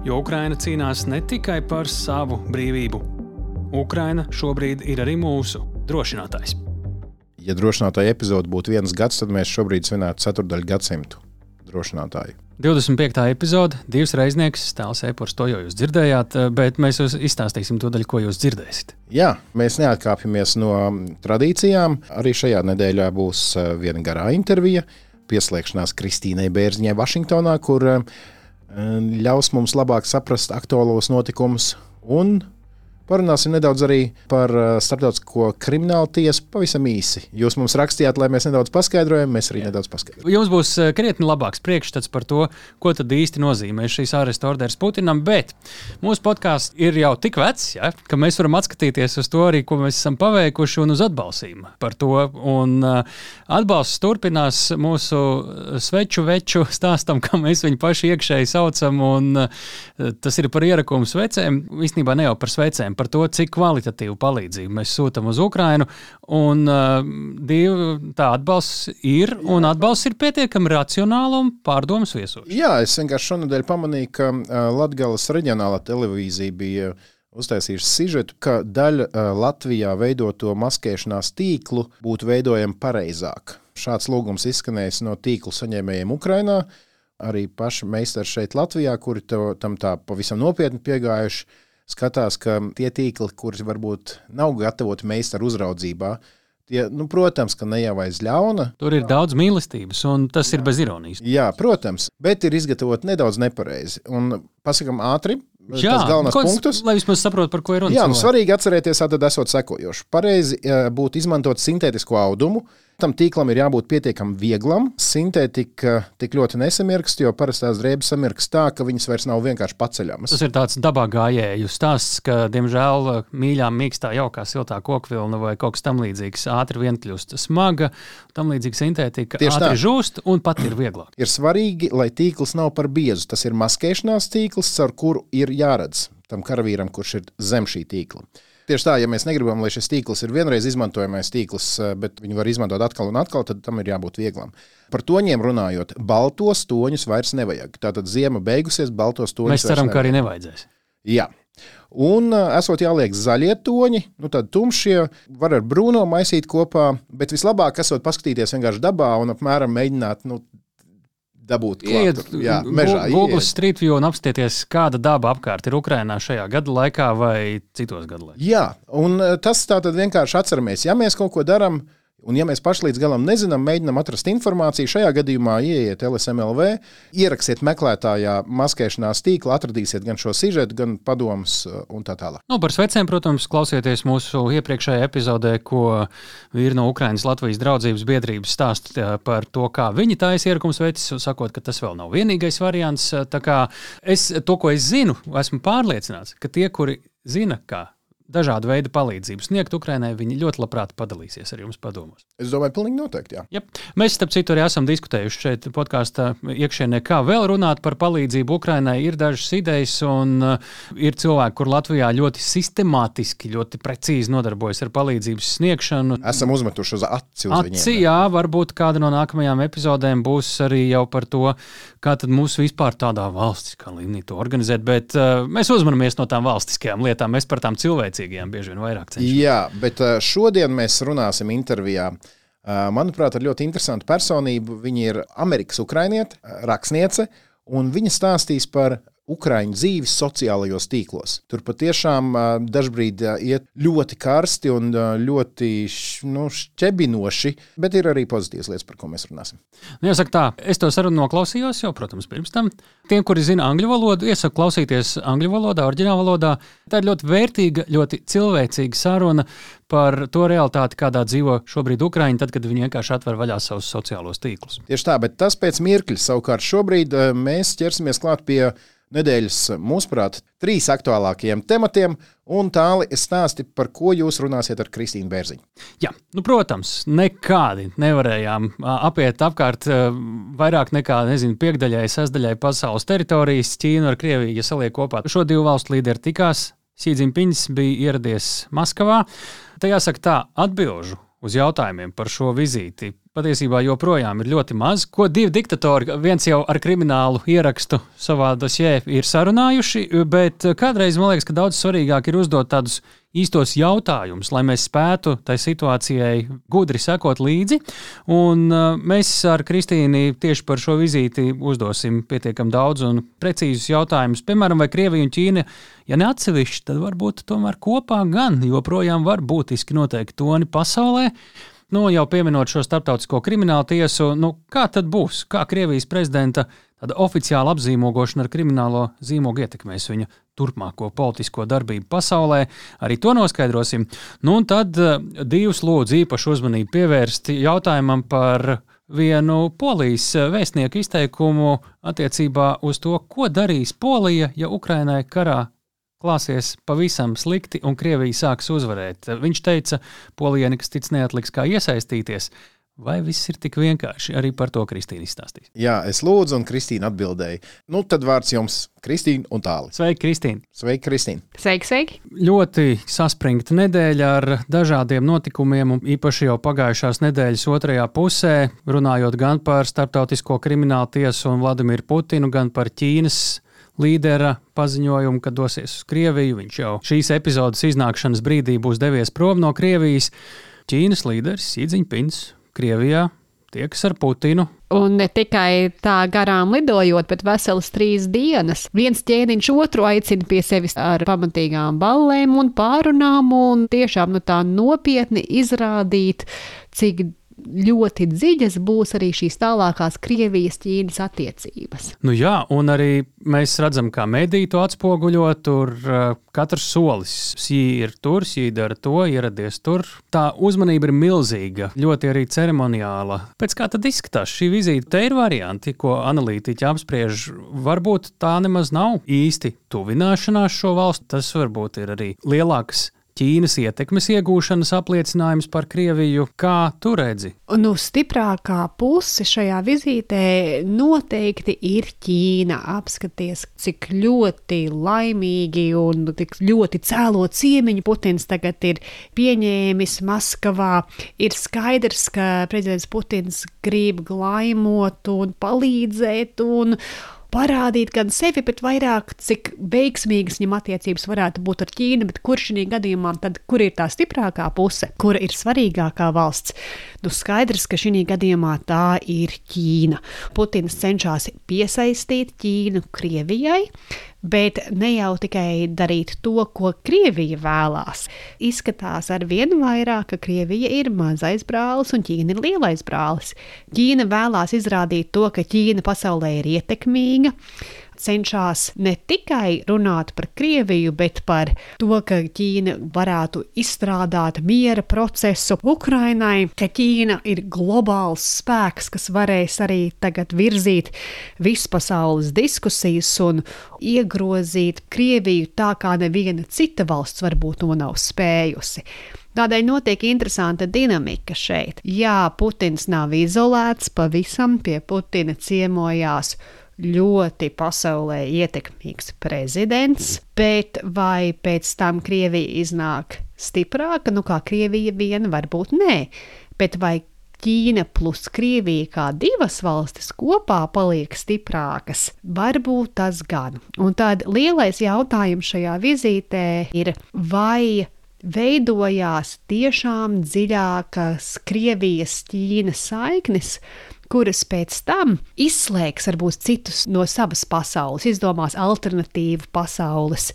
Jo Ukraina cīnās ne tikai par savu brīvību. Ukraina šobrīd ir arī mūsu drošinātājs. Ja drošinātāja epizode būtu viens gads, tad mēs šobrīd svinētu ceturdaļu gadsimtu drošinātāju. 25. epizode, divas reiznieks, stāsts e-pors, to jau jūs dzirdējāt, bet mēs jūs izstāstīsim to daļu, ko jūs dzirdēsiet. Jā, mēs neatkāpjamies no tradīcijām. Arī šajā nedēļā būs eh, viena garā intervija, pieslēgšanās Kristīnai Bērziņai Vašingtonā, kur uh, ļaus mums labāk saprast aktuālos notikumus un Parunāsim nedaudz arī par uh, starptautisko kriminālu tiesu pavisam īsi. Jūs mums rakstījāt, lai mēs nedaudz paskaidrojam, mēs arī Jā. nedaudz paskaidrojam. Jums būs uh, krietni labāks priekšstats par to, ko tad īsti nozīmē šīs āresta orders Putinam, bet mūsu podkāsts ir jau tik vecs, ja, ka mēs varam atskatīties uz to arī, ko mēs esam paveikuši un uz atbalstīm par to. Un, uh, atbalsts turpinās mūsu sveču veču stāstam, kā mēs viņu paši iekšēji saucam, un tas ir par ierakumu svecēm, īstenībā ne jau par svecēm par to, cik kvalitatīvu palīdzību mēs sūtām uz Ukrajinu. Un uh, divi, tā atbalsts ir, un atbalsts ir pietiekami racionāli un pārdomas viesošs. Jā, es vienkārši šonadēļ pamanīju, ka uh, Latvijas reģionālā televīzija bija uztaisījuši sižetu, ka daļa uh, Latvijā veidoto maskēšanās tīklu būtu veidojama pareizāk. Šāds lūgums izskanējis no tīklu saņēmējiem Ukrajinā. Arī paši meistari šeit, Latvijā, kuri to, tam tā pavisam nopietni piegājuši skatās, ka tie tīkli, kurus varbūt nav gatavoti meistaru uzraudzībā, Tie, nu, protams, ka ne jau aiz ļauna. Tur ir daudz mīlestības, un tas jā. ir bez ironijas. Jā, protams, bet ir izgatavot nedaudz nepareizi. Un pasakām ātri. Jā, tas galvenais kods, punktus. Lai vismaz saprotu, par ko ir runa. Jā, nu, svarīgi atcerēties, tad esot sekojoši. Pareizi būtu izmantot sintētisko audumu, Tam tīklam ir jābūt pietiekami vieglam. Sintētika tik ļoti nesamirkst, jo parastās drēbes samirkst tā, ka viņas vairs nav vienkārši paceļamas. Tas ir tāds dabā gājēju stāsts, ka, diemžēl, mīļā, mīkstā, jaukā, siltā kokvilna vai kaut kas tamlīdzīgs ātri vien kļūst smaga, tam līdzīga sintētika Tieši ātri tā. žūst un pat ir vieglāk. Ir svarīgi, lai tīkls nav par biezu. Tas ir maskēšanās tīkls, ar kuru ir jāredz tam karavīram, kurš ir zem šī tīkla. Tieši tā, ja mēs negribam, lai šis tīkls ir vienreiz izmantojamais tīkls, eh, bet viņu var izmantot atkal un atkal, tad tam ir jābūt vieglam. Par toņiem runājot, baltos toņus vairs nevajag. Tātad ziema beigusies, baltos toņus. Mēs ceram, ka arī nevajadzēs. Jā. Un, eh, esot jāliek zaļie toņi, nu tad tumšie var ar brūno maisīt kopā, bet vislabāk esot paskatīties vienkārši dabā un apmēram mēģināt nu, dabūt iet jā, mežā. Google Street View un apstieties, kāda daba apkārt ir Ukrainā šajā gada laikā vai citos gadu laikos. Jā, un eh, tas tā tad vienkārši atceramies, ja mēs kaut ko darām, Un, ja mēs paši līdz galam nezinām, mēģinām atrast informāciju, šajā gadījumā ieiet LSMLV, ierakstiet meklētājā maskēšanās tīklu, atradīsiet gan šo sižetu, gan padomus uh, un tā tālāk. Nu, par svecēm, protams, klausieties mūsu iepriekšējā epizodē, ko vīri no Ukrainas Latvijas draudzības biedrības stāsta par to, kā viņi taisa ierakums veids, sakot, ka tas vēl nav vienīgais variants. Kā es to, ko es zinu, esmu pārliecināts, ka tie, kuri zina, kā dažādu veidu palīdzību sniegt Ukraiņai, viņi ļoti labprāt padalīsies ar jums padomos. Es domāju, pilnīgi noteikti. Jā. Ja. Mēs, starp citu, arī esam diskutējuši šeit podkāstā iekšienē, kā vēl runāt par palīdzību Ukraiņai. Ir dažas idejas, un uh, ir cilvēki, kur Latvijā ļoti sistemātiski, ļoti precīzi nodarbojas ar palīdzības sniegšanu. Esam uzmetuši uz aci. Uz aci viņiem, jā, varbūt kāda no nākamajām epizodēm būs arī jau par to, kā mūsu vispār tādā valstiskā līmenī to organizēt. Bet uh, mēs uzmanamies no tām valstiskajām lietām, mēs par tām cilvēcīgām spēcīgiem bieži vien vairāk cenšamies. Jā, bet šodien mēs runāsim intervijā. Manuprāt, ar ļoti interesantu personību. Viņa ir Amerikas ukrainiete, rakstniece, un viņa stāstīs par Ukrāņu dzīves sociālajos tīklos. Tur patiešām dažkārt iet ļoti karsti un ļoti nu, šķebinoši, bet ir arī pozitīvas lietas, par ko mēs runāsim. Nu, jāsaka tā, es to sarunu noklausījos jau, protams, pirms tam. Tiem, kuri zina angļu valodu, iesaku klausīties angļu valodā, oriģinālā valodā. Tā ir ļoti vērtīga, ļoti cilvēcīga saruna par to realitāti, kādā dzīvo šobrīd Ukraiņa, tad, kad viņi vienkārši atver vaļā savus sociālos tīklus. Tieši tā, bet tas pēc mirkļa savukārt šobrīd mēs ķersimies klāt pie nedēļas, mūsuprāt, trīs aktuālākajiem tematiem. Un tālāk es stāstu, par ko jūs runāsiet ar Kristīnu Bērziņu. Jā, nu, protams, nekādi nevarējām apiet apkārt vairāk nekā nezinu, piekdaļai, sestdaļai pasaules teritorijas. Ķīna ar Krieviju, ja saliek kopā, šo divu valstu līderi tikās. Sīdziņpiņš bija ieradies Maskavā. Tajā saka tā, atbilžu uz jautājumiem par šo vizīti patiesībā joprojām ir ļoti maz. Ko divi diktatori, viens jau ar kriminālu ierakstu savā dosjē, ir sarunājuši, bet kādreiz man liekas, ka daudz svarīgāk ir uzdot tādus īstos jautājumus, lai mēs spētu tai situācijai gudri sekot līdzi. Un uh, mēs ar Kristīnu tieši par šo vizīti uzdosim pietiekami daudz un precīzus jautājumus. Piemēram, vai Krievija un Ķīna, ja ne atsevišķi, tad varbūt tomēr kopā gan joprojām var būtiski noteikti toni pasaulē. Nu, jau pieminot šo starptautisko kriminālu tiesu, nu, kā tad būs? Kā Krievijas prezidenta oficiāla apzīmogošana ar kriminālo zīmogu ietekmēs viņa turpmāko politisko darbību pasaulē? Arī to noskaidrosim. Nu, un tad eh, divus lūdzu īpašu uzmanību pievērst jautājumam par vienu polijas vēstnieku izteikumu attiecībā uz to, ko darīs Polija, ja Ukrainai karā klāsies pavisam slikti un Krievija sāks uzvarēt. Viņš teica, Polijai nekas cits neatliks kā iesaistīties. Vai viss ir tik vienkārši? Arī par to Kristīna izstāstīs. Jā, es lūdzu, un Kristīna atbildēja. Nu, tad vārds jums, Kristīna un tālāk. Sveiki, Kristīna. Sveiki, Kristīna. Sveiki, sveiki. Ļoti saspringta nedēļa ar dažādiem notikumiem, un īpaši jau pagājušās nedēļas otrajā pusē, runājot gan par Startautisko kriminālu tiesu un Vladimiru Putinu, gan par Ķīnas līdera paziņojumu, ka dosies uz Krieviju. Viņš jau šīs epizodes iznākšanas brīdī būs devies prom no Krievijas. Ķīnas līderis Sīdziņpins Krievijā tiekas ar Putinu. Un ne tikai tā garām lidojot, bet veselas trīs dienas. Viens ķēniņš otru aicina pie sevis ar pamatīgām ballēm un pārunām, un tiešām nu, tā nopietni izrādīt, cik ļoti dziļas būs arī šīs tālākās Krievijas-Ķīnas attiecības. Nu jā, un arī mēs redzam, kā mediji to atspoguļo. Tur uh, katrs solis, šī ir tur, šī dara to, ieradies tur. Tā uzmanība ir milzīga, ļoti arī ceremoniāla. Pēc kā tad izskatās šī vizīte? Te ir varianti, ko analītiķi apspriež. Varbūt tā nemaz nav īsti tuvināšanās šo valstu. Tas varbūt ir arī lielāks Ķīnas ietekmes iegūšanas apliecinājums par Krieviju. Kā tu redzi? Nu, stiprākā puse šajā vizītē noteikti ir Ķīna. Apskaties, cik ļoti laimīgi un tik ļoti cēlo ciemiņu Putins tagad ir pieņēmis Maskavā. Ir skaidrs, ka prezidents Putins grib glaimot un palīdzēt. Un, parādīt gan sevi, bet vairāk, cik veiksmīgas viņam attiecības varētu būt ar Ķīnu, bet kurš šī gadījumā, tad kur ir tā stiprākā puse, kura ir svarīgākā valsts? Nu, skaidrs, ka šī gadījumā tā ir Ķīna. Putins cenšas piesaistīt Ķīnu Krievijai, bet ne jau tikai darīt to, ko Krievija vēlās. Izskatās ar vien vairāk, ka Krievija ir mazais brālis un Ķīna ir lielais brālis. Ķīna vēlās izrādīt to, ka Ķīna pasaulē ir ietekmīga cenšas ne tikai runāt par Krieviju, bet par to, ka Ķīna varētu izstrādāt miera procesu Ukrainai, ka Ķīna ir globāls spēks, kas varēs arī tagad virzīt vispasaules diskusijas un iegrozīt Krieviju tā, kā neviena cita valsts varbūt to nav spējusi. Tādēļ notiek interesanta dinamika šeit. Jā, Putins nav izolēts, pavisam pie Putina ciemojās ļoti pasaulē ietekmīgs prezidents, bet vai pēc tam Krievija iznāk stiprāka? Nu, kā Krievija viena, varbūt nē, bet vai Ķīna plus Krievija kā divas valstis kopā paliek stiprākas, varbūt tas gan. Un tad lielais jautājums šajā vizītē ir, vai veidojās tiešām dziļākas Krievijas-Ķīnas saiknes, kuras pēc tam izslēgs varbūt citus no savas pasaules, izdomās alternatīvu pasaules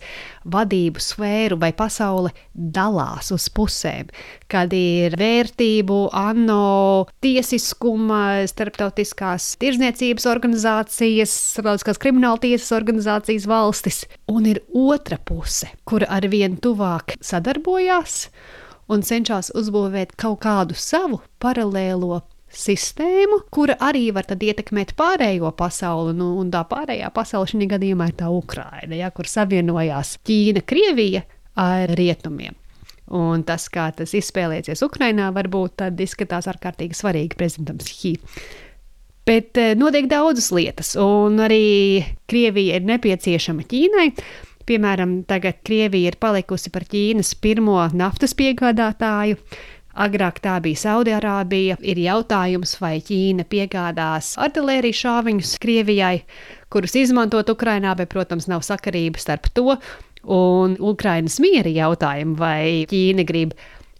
vadību sfēru, vai pasaule dalās uz pusēm, kad ir vērtību, ANO, tiesiskuma, starptautiskās tirzniecības organizācijas, starptautiskās krimināla tiesas organizācijas valstis, un ir otra puse, kura arvien tuvāk sadarbojās un cenšas uzbūvēt kaut kādu savu paralēlo sistēmu, kura arī var ietekmēt pārējo pasauli. Nu, un tā pārējā pasaule šī gadījumā ir tā Ukraina, ja, kur savienojās Ķīna, Krievija ar rietumiem. Un tas, kā tas izspēlēsies Ukrajinā, varbūt tad izskatās ārkārtīgi svarīgi prezidentam Xi. Bet eh, notiek daudzas lietas, un arī Krievija ir nepieciešama Ķīnai. Piemēram, tagad Krievija ir palikusi par Ķīnas pirmo naftas piegādātāju. Agrāk tā bija Saudijārābija. Ir jautājums, vai Ķīna piegādās artērijas šāviņus Krievijai, kurus izmantot Ukrajinā, bet, protams, nav sakarības starp to un Ukrainas miera jautājumu, vai Ķīna grib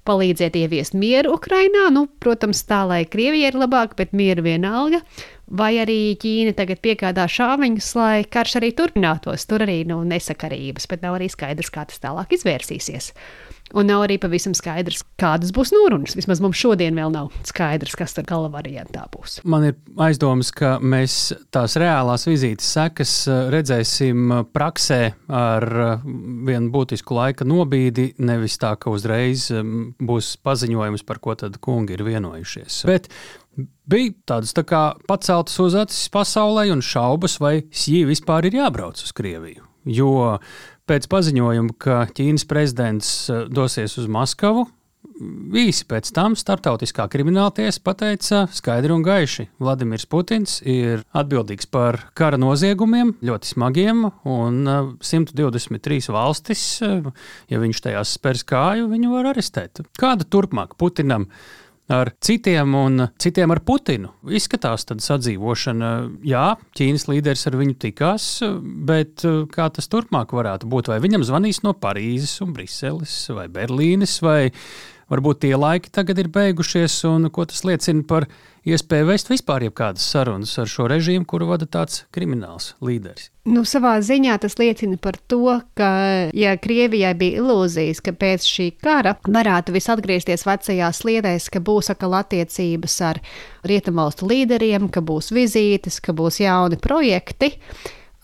palīdzēt ieviest mieru Ukrajinā. Nu, protams, tā lai Krievija ir labāka, bet mieru vienalga vai arī Ķīna tagad piegādā šāviņus, lai karš arī turpinātos. Tur arī nu, nesakarības, bet nav arī skaidrs, kā tas tālāk izvērsīsies. Un nav arī pavisam skaidrs, kādas būs norunas. Vismaz mums šodien vēl nav skaidrs, kas tur gala variantā būs. Man ir aizdomas, ka mēs tās reālās vizītes sekas eh, redzēsim eh, praksē ar eh, vienu būtisku laika nobīdi, nevis tā, ka uzreiz būs paziņojums, par ko tad kungi ir vienojušies. Bet Bija tādas tā kā paceltas uz acis pasaulē un šaubas, vai Sī vispār ir jābrauc uz Krieviju. Jo pēc paziņojuma, ka Ķīnas prezidents eh, dosies uz Maskavu, īsi pēc tam Startautiskā krimināla tiesa pateica skaidri un gaiši, Vladimirs Putins ir atbildīgs par kara noziegumiem, ļoti smagiem, un 123 eh, valstis, eh, ja viņš tajās spērs kāju, viņu var arestēt. Kāda turpmāk Putinam? Ar citiem un citiem ar Putinu. Izskatās tāda sadzīvošana. Jā, Ķīnas līderis ar viņu tikās, bet uh, kā tas turpmāk varētu būt? Vai viņam zvanīs no Parīzes, un Briseles vai Berlīnes, vai varbūt tie laiki tagad ir beigušies, un ko tas liecina par iespēju vest vispār jebkādas sarunas ar šo režīmu, kuru vada tāds krimināls līderis. Nu, savā ziņā tas liecina par to, ka, ja Krievijai bija ilūzijas, ka pēc šī kara varētu viss atgriezties vecajās sliedēs, ka būs atkal attiecības ar rietumvalstu līderiem, ka būs vizītes, ka būs jauni projekti,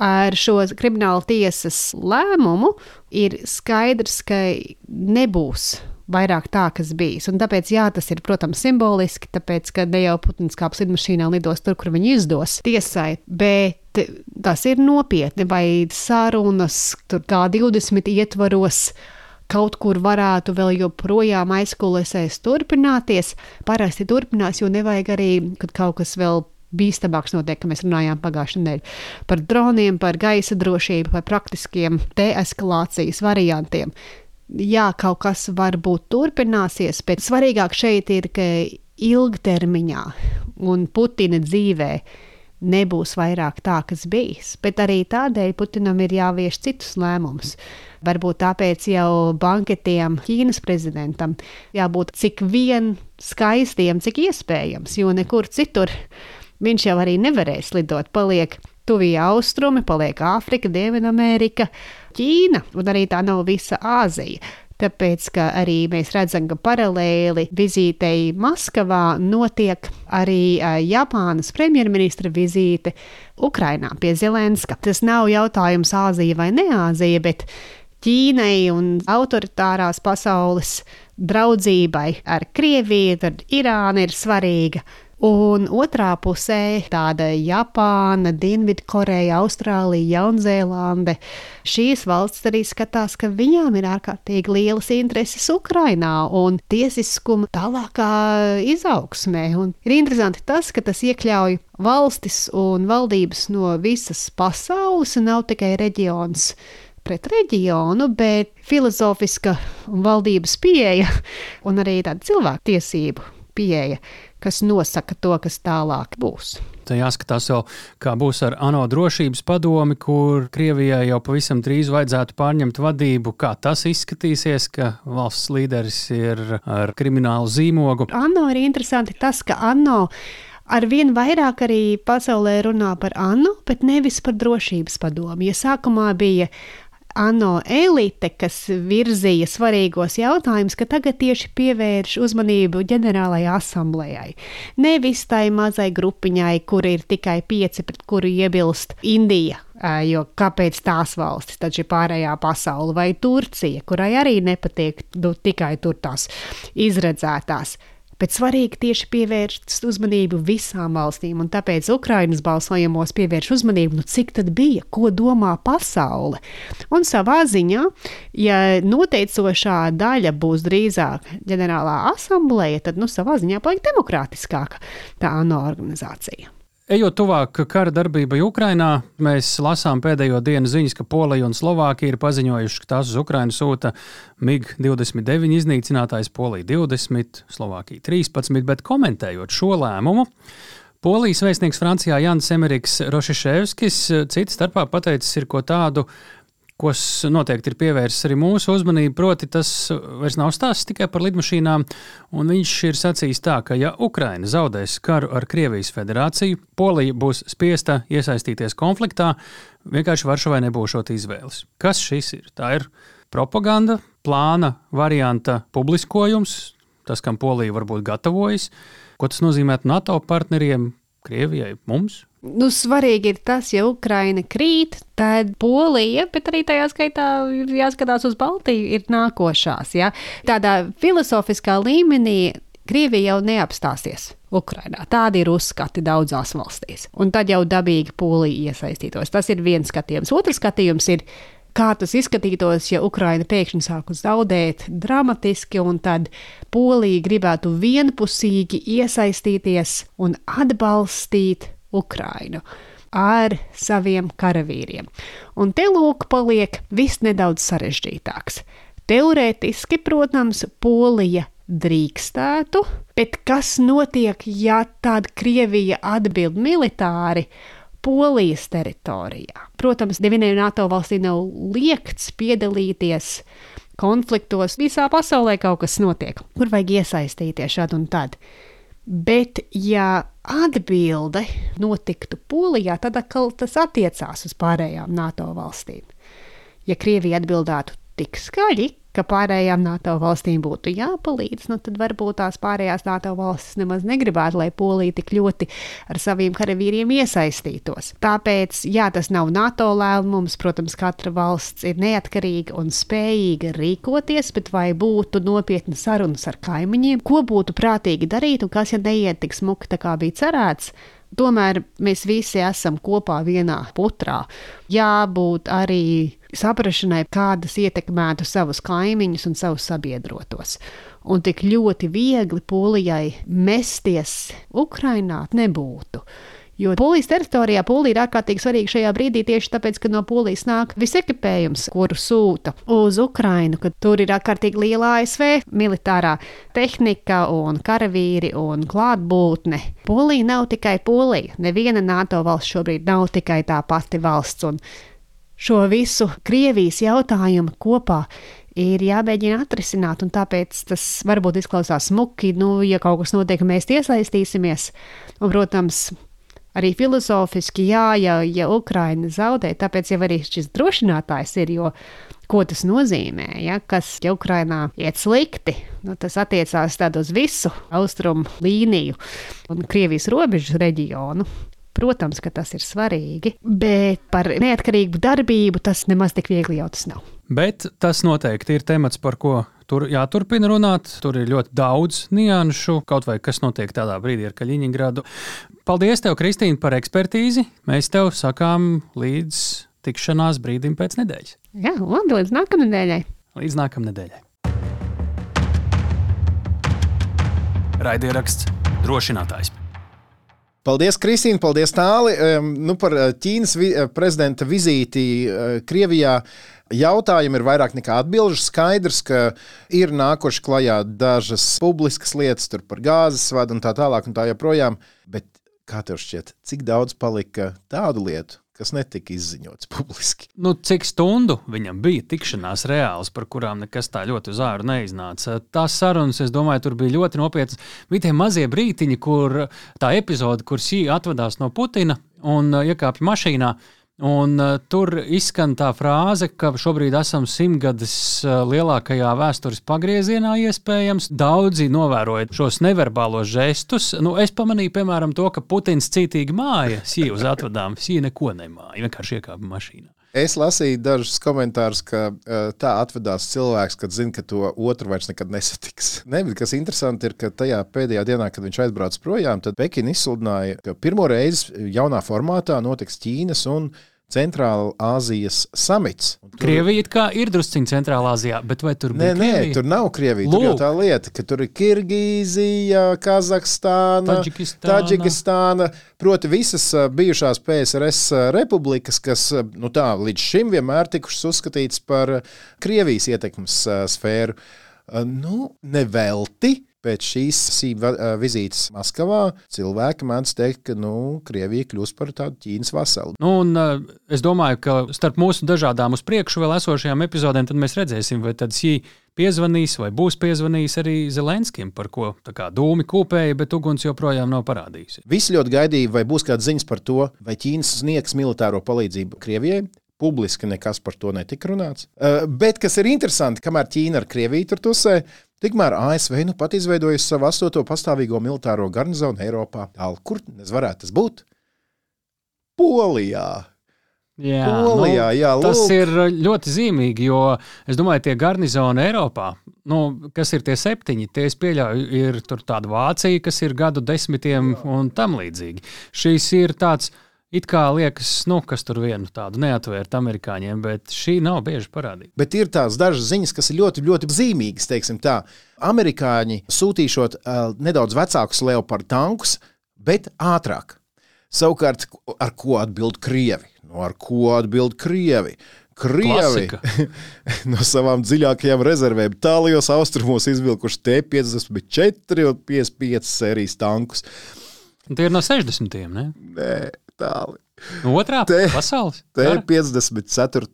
ar šo krimināla tiesas lēmumu ir skaidrs, ka nebūs vairāk tā, kas bijis. Un tāpēc, jā, tas ir, protams, simboliski, tāpēc, ka ne jau Putins kāps lidmašīnā lidos tur, kur viņi izdos tiesai, bet tas ir nopietni, vai sarunas tur kā 20 ietvaros kaut kur varētu vēl joprojām aizkulisēs turpināties. Parasti turpinās, jo nevajag arī, kad kaut kas vēl bīstamāks notiek, ka mēs runājām pagājušajā nedēļā par droniem, par gaisa drošību, par praktiskiem deeskalācijas variantiem jā, kaut kas varbūt turpināsies, bet svarīgāk šeit ir, ka ilgtermiņā un Putina dzīvē nebūs vairāk tā, kas bijis. Bet arī tādēļ Putinam ir jāvieš citus lēmumus. Varbūt tāpēc jau banketiem Ķīnas prezidentam jābūt cik vien skaistiem, cik iespējams, jo nekur citur viņš jau arī nevarēs lidot. Paliek Tuvija austrumi, paliek Āfrika, Dienvidamerika, Ķīna un arī tā nav visa Āzija. Tāpēc, ka arī mēs redzam, ka paralēli vizītei Maskavā notiek arī Japānas premjerministra vizīte Ukrainā pie Zelenska. Tas nav jautājums Āzija vai ne Āzija, bet Ķīnai un autoritārās pasaules draudzībai ar Krieviju, tad Irāna ir svarīga. Un otrā pusē tāda Japāna, Dienvidkoreja, Austrālija, Jaunzēlande. Šīs valsts arī skatās, ka viņām ir ārkārtīgi lielas intereses Ukrainā un tiesiskuma tālākā izaugsmē. Un ir interesanti tas, ka tas iekļauj valstis un valdības no visas pasaules un nav tikai reģions pret reģionu, bet filozofiska valdības pieeja un arī tāda cilvēku tiesību pieeja kas nosaka to, kas tālāk būs. Tā jāskatās vēl, kā būs ar ANO drošības padomi, kur Krievijai jau pavisam drīz vajadzētu pārņemt vadību. Kā tas izskatīsies, ka valsts līderis ir ar kriminālu zīmogu? ANO ir interesanti tas, ka ANO arvien vairāk arī pasaulē runā par ANO, bet nevis par drošības padomu. Ja sākumā bija ANO elite, kas virzīja svarīgos jautājumus, ka tagad tieši pievērš uzmanību ģenerālajai asamblējai. Nevis tai mazai grupiņai, kur ir tikai pieci, pret kuru iebilst Indija. Jo kāpēc tās valstis, taču ir pārējā pasaule, vai Turcija, kurai arī nepatīk nu, tikai tur tās izredzētās bet svarīgi tieši pievērst uzmanību visām valstīm, un tāpēc Ukrainas balsojumos pievērš uzmanību, nu cik tad bija, ko domā pasaule. Un savā ziņā, ja noteicošā daļa būs drīzāk ģenerālā asambleja, tad nu savā ziņā paliek demokrātiskāka tā ANO organizācija. Ejot tuvāk kara darbībai Ukrajinā, mēs lasām pēdējo dienu ziņas, ka Polija un Slovākija ir paziņojuši, ka tās uz Ukrajinu sūta MiG-29 iznīcinātājs, Polija 20, Slovākija 13, bet komentējot šo lēmumu. Polijas vēstnieks Francijā Jans Emeriks Rošiševskis cits starpā pateicis ir ko tādu, kas noteikti ir pievērsis arī mūsu uzmanību, proti, tas vairs nav stāsts tikai par lidmašīnām. Viņš ir sacījis tā, ka, ja Ukraina zaudēs karu ar Krievijas federāciju, Polija būs spiesta iesaistīties konfliktā, vienkārši Varšavai nebūšot izvēles. Kas šis ir? Tā ir propaganda, plāna varianta publiskojums, tas, kam Polija varbūt gatavojas. Ko tas nozīmē NATO partneriem, Krievijai, mums? Nu, svarīgi ir tas, ja Ukraina krīt, tad Polija, bet arī tajā skaitā ir jāskatās uz Baltiju, ir nākošās. Ja? Tādā filozofiskā līmenī Krievija jau neapstāsies. Ukrainā. Tādi ir uzskati daudzās valstīs. Un tad jau dabīgi Polija iesaistītos. Tas ir viens skatījums. Otrs skatījums ir, kā tas izskatītos, ja Ukraina pēkšņi sāku zaudēt dramatiski, un tad Polija gribētu vienpusīgi iesaistīties un atbalstīt Ukrainu ar saviem karavīriem. Un te lūk, paliek viss nedaudz sarežģītāks. Teorētiski, protams, Polija drīkstētu, bet kas notiek, ja tāda Krievija atbild militāri? Polijas teritorijā. Protams, nevienai NATO valstī nav liekts piedalīties konfliktos. Visā pasaulē kaut kas notiek, kur vajag iesaistīties šādi un tad. Bet, ja atbilde notiktu Polijā, tad atkal tas attiecās uz pārējām NATO valstīm. Ja Krievija atbildētu tik skaļi, ka pārējām NATO valstīm būtu jāpalīdz, nu tad varbūt tās pārējās NATO valstis nemaz negribētu, lai Polija tik ļoti ar saviem karavīriem iesaistītos. Tāpēc, jā, tas nav NATO lēmums, protams, katra valsts ir neatkarīga un spējīga rīkoties, bet vai būtu nopietna sarunas ar kaimiņiem, ko būtu prātīgi darīt un kas, ja neiet tik smuki, tā kā bija cerēts, Tomēr mēs visi esam kopā vienā putrā. Jābūt arī saprašanai, kādas ietekmētu savus kaimiņus un savus sabiedrotos. Un tik ļoti viegli Polijai mesties Ukrainā nebūtu. Jo Polijas teritorijā Polija ir ārkārtīgi svarīga šajā brīdī tieši tāpēc, ka no Polijas nāk viss ekipējums, kuru sūta uz Ukrainu, ka tur ir ārkārtīgi liela ASV militārā tehnika un karavīri un klātbūtne. Polija nav tikai Polija. Neviena NATO valsts šobrīd nav tikai tā pati valsts. Un šo visu Krievijas jautājumu kopā ir jāmēģina atrisināt, un tāpēc tas varbūt izklausās smuki, nu, ja kaut kas notiek, mēs iesaistīsimies. Un, protams, arī filozofiski, jā, ja, ja Ukraina zaudē, tāpēc jau arī šis drošinātājs ir, jo ko tas nozīmē, ja, kas ja Ukrainā iet slikti, nu, tas attiecās uz visu austrumu līniju un Krievijas robežu reģionu. Protams, ka tas ir svarīgi, bet par neatkarīgu darbību tas nemaz tik viegli jau tas nav. Bet tas noteikti ir temats, par ko tur jāturpina runāt. Tur ir ļoti daudz nianšu, kaut vai kas notiek tādā brīdī ar Kaļiņģeradu. Paldies, tev, Kristīne, par ekspertīzi. Mēs tev sakām līdz tikšanās brīdim pēc nedēļas. Jā, labi, līdz nākamnedēļai. Līdz nākamnedēļai. Raidieraksts drošinātājs. Paldies, Kristīne, paldies, Tāli. Nu, par eh, Ķīnas vi eh, prezidenta vizīti uh, Krievijā. Jautājumi ir vairāk nekā atbildži. Skaidrs, ka ir nākuši klajā dažas publiskas lietas par gāzes vadu un tā tālāk, un tā joprojām. Bet kā tev šķiet, cik daudz palika tādu lietu, kas netika izziņots publiski. Nu, cik stundu viņam bija tikšanās reāls, par kurām nekas tā ļoti uz āru neiznāca. Tās sarunas, es domāju, tur bija ļoti nopietnas. Bija tie mazie brītiņi, kur tā epizode, kur Sī atvadās no Putina un uh, iekāpja mašīnā. Un, uh, tur izskan tā frāze, ka šobrīd esam simtgades uh, lielākajā vēstures pagriezienā, iespējams. Daudzi novēroja šos neverbālos žestus. Nu, es pamanīju, piemēram, to, ka Putins cītīgi māja sīvu uz atvadām, sīva neko nemāja, vienkārši iekāpa mašīnā. Es lasīju dažus komentārus, ka uh, tā atvedās cilvēks, kad zina, ka to otru vairs nekad nesatiks. Ne, bet kas interesanti ir, ka tajā pēdējā dienā, kad viņš aizbrauca projām, tad Pekina izsludināja, ka pirmo reizi jaunā formātā notiks Ķīnas un Centrāla Āzijas samits. Tur- Krievija kā ir drusciņā Centrālā Azijā, bet vai tur Nē, bija nē, Krievija? tur nav Krievija. Tur jau Lūk. tā lieta, ka tur ir Kirgīzija, Kazahstāna, Taģikistāna. Taģikistāna. Proti, visas bijušās PSRS republikas, kas nu tā, līdz šim vienmēr tikušas uzskatītas par Krievijas ietekmes sfēru. Nu, nevelti. Pēc šīs vizītes Maskavā cilvēki mēdz teikt, ka nu, Krievija kļūs par tādu Ķīnas vasalu. Nu, un, es domāju, ka starp mūsu dažādām uz priekšu vēl esošajām epizodēm mēs redzēsim, vai tad Sī piezvanīs vai būs piezvanījis arī Zelenskim, par ko tā kā dūmi kūpēja, bet uguns joprojām nav parādījusies. Visi ļoti gaidīja, vai būs kādas ziņas par to, vai Ķīna sniegs militāro palīdzību Krievijai. Publiski nekas par to netika runāts. Uh, bet, kas ir interesanti, kamēr Ķīna ar Krieviju tur tusē, tikmēr ASV nu pat izveidojusi savu astoto pastāvīgo militāro garnizonu Eiropā. Tālu, kur tas varētu tas būt? Polijā. Jā, Polijā, jā, tas lūk. ir ļoti zīmīgi, jo es domāju, tie garnizoni Eiropā, nu, kas ir tie septiņi, tie es pieļauju, ir tur tāda Vācija, kas ir gadu desmitiem un tam līdzīgi. Šīs ir tāds. It kā liekas, nu, kas tur vienu tādu neatvērt amerikāņiem, bet šī nav bieži parādīta. Bet ir tās dažas ziņas, kas ir ļoti, ļoti zīmīgas. teiksim Tā. Amerikāņi sūtīšot uh, nedaudz vecākus leopardu tankus, bet ātrāk. Savukārt, ar ko atbild Krievi? Nu, ar ko atbild Krievi? Krievi no savām dziļākajām rezervēm tālajos austrumos izvilkuši T-54 un 55 sērijas tankus. Tie ir no 60. Ne? Nē, tāli. No otrā Te- pasaules. kara? T-54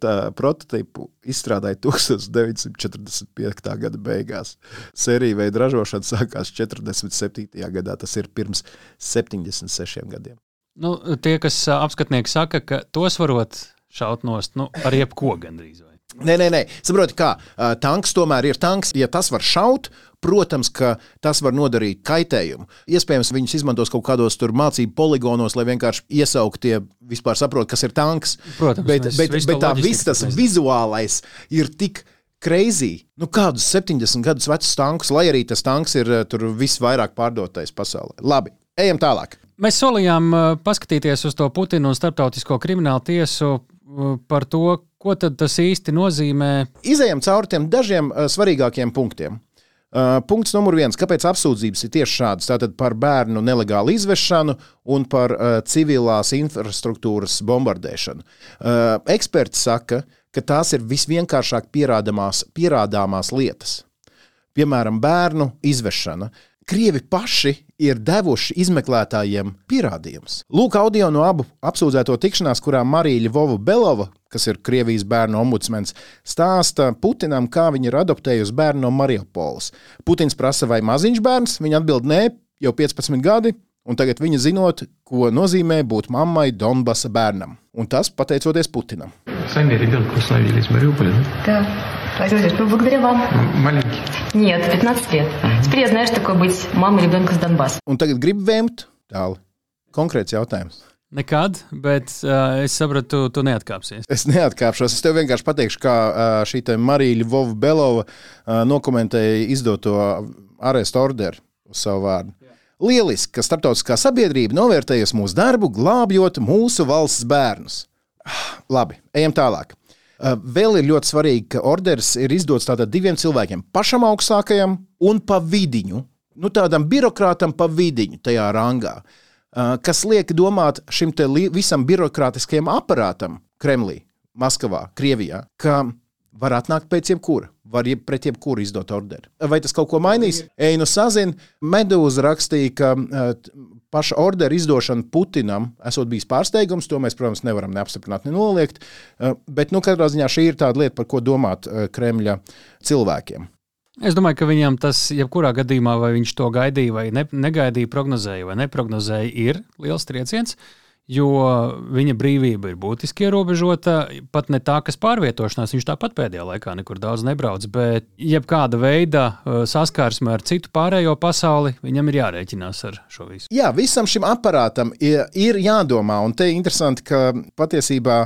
tā prototypu izstrādāja 1945. gada beigās. Sērija veida ražošana sākās 47. gadā, tas ir pirms 76 gadiem. Nu, tie, kas ā, apskatnieki saka, ka tos varot šaut nost nu, ar jebko gandrīz. Vai. Nē, nē, nē. saprotiet, kā ā, tanks tomēr ir tanks. Ja tas var šaut, protams, ka tas var nodarīt kaitējumu. Iespējams, viņus izmantos kaut kādos mācību poligonos, lai vienkārši iesauktie vispār saprotu, kas ir tanks. Protams, bet, mēs bet, bet to tā viss tas vizuālais ir tik. Crazy. Nu, kādus 70 gadus vecus tankus, lai arī tas tanks ir ā, tur visvairāk pārdotais pasaulē. Labi, ejam tālāk. Mēs solījām ā, paskatīties uz to Putinu un Startautisko kriminālu tiesu ā, par to, ko tas īsti nozīmē. Izejam cauri tiem dažiem svarīgākiem punktiem. Uh, punkts numur viens. Kāpēc apsūdzības ir tieši šādas? Tātad par bērnu nelegālu izvešanu un par uh, civilās infrastruktūras bombardēšanu. Uh, eksperti saka, ka tās ir visvienkāršāk pierādāmās, pierādāmās lietas. Piemēram, bērnu izvešana. Krievi paši ir devuši izmeklētājiem pierādījumus. Lūk, audio no abu apsūdzēto tikšanās, kurā Marija Vova Belova, kas ir Krievijas bērnu ombudsmens, stāsta Putinam, kā viņa ir adoptējusi bērnu no Mariupoles. Putins prasa, vai maziņš bērns, viņa atbild, nē, jau 15 gadi, un tagad viņa zinot, ko nozīmē būt mammai Donbasa bērnam. Un tas pateicoties Putinam. Сами ребенка установили из Мариуполя, да? Да. Владимир Владимирович, ну, благодаря вам. М- Маленький. Нет, 15 лет. Теперь я знаю, что такое быть мамой ребенка с Донбасса. Un tagad grib vēmt tālu. Konkrēts jautājums. Nekad, bet uh, es sapratu, tu, tu neatkāpsies. Es neatkāpšos. Es tev vienkārši pateikšu, kā ā, šī te Marija Ļuvova Belova ā, nokomentēja izdoto arestu orderu uz savu vārdu. Lieliski, ka starptautiskā sabiedrība novērtējusi mūsu darbu, glābjot mūsu valsts bērnus. Ah, Labi, ejam tālāk. Ā, Vēl ir ļoti svarīgi, ka orders ir izdots tātad diviem cilvēkiem, pašam augstākajam un pa vidiņu. Nu, tādam birokrātam pa vidiņu tajā rangā, Ā, kas liek domāt šim visam birokrātiskajam aparātam Kremlī, Maskavā, Krievijā, ka var atnākt pēc jebkura, var jeb, pret jebkuru izdot orderi. Vai tas kaut ko mainīs? Ej, nu sazin, Medūza rakstīja, ka uh, paša ordera izdošana Putinam esot bijis pārsteigums, to mēs, protams, nevaram neapstiprināt, ne noliegt, uh, bet, nu, katrā ziņā šī ir tāda lieta, par ko domāt uh, Kremļa cilvēkiem. Es domāju, ka viņam tas, jebkurā gadījumā, vai viņš to gaidīja vai ne, negaidīja, prognozēja vai neprognozēja, ir liels trieciens. Jo viņa brīvība ir būtiski ierobežota. Pat ne tā, kas pārvietošanās, viņš tāpat pēdējā laikā nekur daudz nebrauc, bet jebkāda veida uh, saskarsme ar citu pārējo pasauli, viņam ir jārēķinās ar šo visu. Jā, visam šim aparātam ir, jādomā, un te ir interesanti, ka patiesībā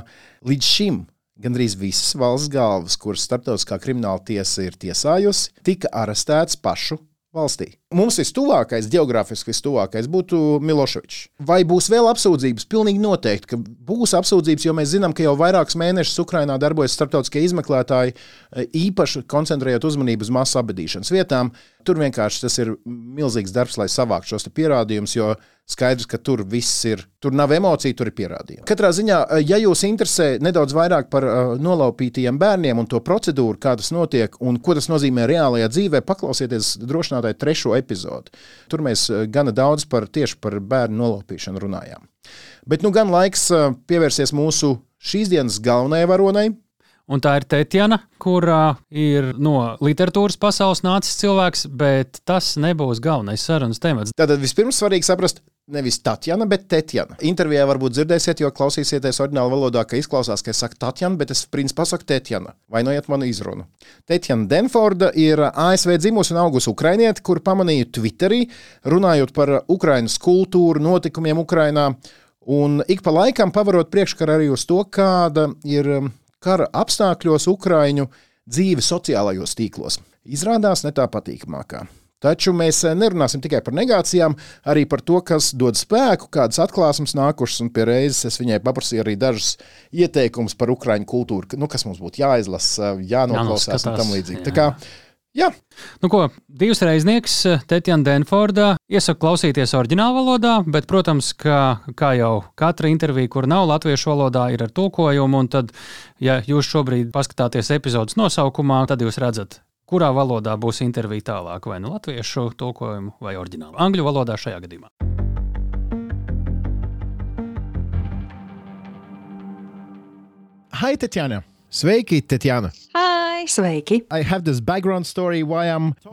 līdz šim Gandrīz visas valsts galvas, kuras starptautiskā krimināla tiesa ir tiesājusi, tika arestētas pašu valstī. Mums vistuvākais, geogrāfiski vistuvākais būtu Miloševičs. Vai būs vēl apsūdzības? Pilnīgi noteikti, ka būs apsūdzības, jo mēs zinām, ka jau vairākus mēnešus Ukrainā darbojas starptautiskie izmeklētāji, e, īpaši koncentrējot uzmanību uz masu abadīšanas vietām. Tur vienkārši tas ir milzīgs darbs, lai savāktu šos pierādījumus, jo skaidrs, ka tur viss ir. Tur nav emociju, tur ir pierādījumi. Katrā ziņā, e, ja jūs interesē nedaudz vairāk par uh, nolaupītajiem bērniem un to procedūru, kā tas notiek un ko tas nozīmē reālajā dzīvē, paklausieties drošinātāji trešo epizodi. Tur mēs eh, gana daudz par tieši par bērnu nolaupīšanu runājām. Bet nu gan laiks eh, pievērsties mūsu šīs dienas galvenajai varonai. Un tā ir Tetjana, kurā ir no literatūras pasaules nācis cilvēks, bet tas nebūs galvenais sarunas temats. Tātad vispirms svarīgi saprast, nevis Tatjana, bet Tetjana. Intervijā varbūt dzirdēsiet, jo klausīsieties oriģinālā valodā, ka izklausās, ka es saku Tatjana, bet es principā saku Tetjana. Vainojiet manu izrunu. Tetjana Denforda ir ASV dzimusi un augusi ukrainiete, kur pamanīju Twitterī, runājot par Ukrainas kultūru, notikumiem Ukrainā. Un ik pa laikam pavarot priekškaru arī uz to, kāda ir um, kara apstākļos Ukraiņu dzīve sociālajos tīklos. Izrādās ne tā patīkamākā. Taču mēs eh, nerunāsim tikai par negācijām, arī par to, kas dod spēku, kādas atklāsmes nākušas, un pie reizes es viņai paprasīju arī dažus ieteikumus par ukraiņu kultūru, nu, kas mums būtu jāizlasa, jānoklausās un tam līdzīgi. Kā, jā. Nu, ko, divas reiznieks eh, Tetjana Denforda iesaka klausīties oriģinālā valodā, bet, protams, ka, kā jau katra intervija, kur nav latviešu valodā, ir ar tulkojumu. Tad, ja jūs šobrīd paskatāties epizodes nosaukumā, tad jūs redzat kurā valodā būs intervija tālāk, vai nu latviešu tulkojumu, vai oriģinālu. Angļu valodā šajā gadījumā. Hai, Tatjana! Sveiki, Tatjana! Hai! Sveiki!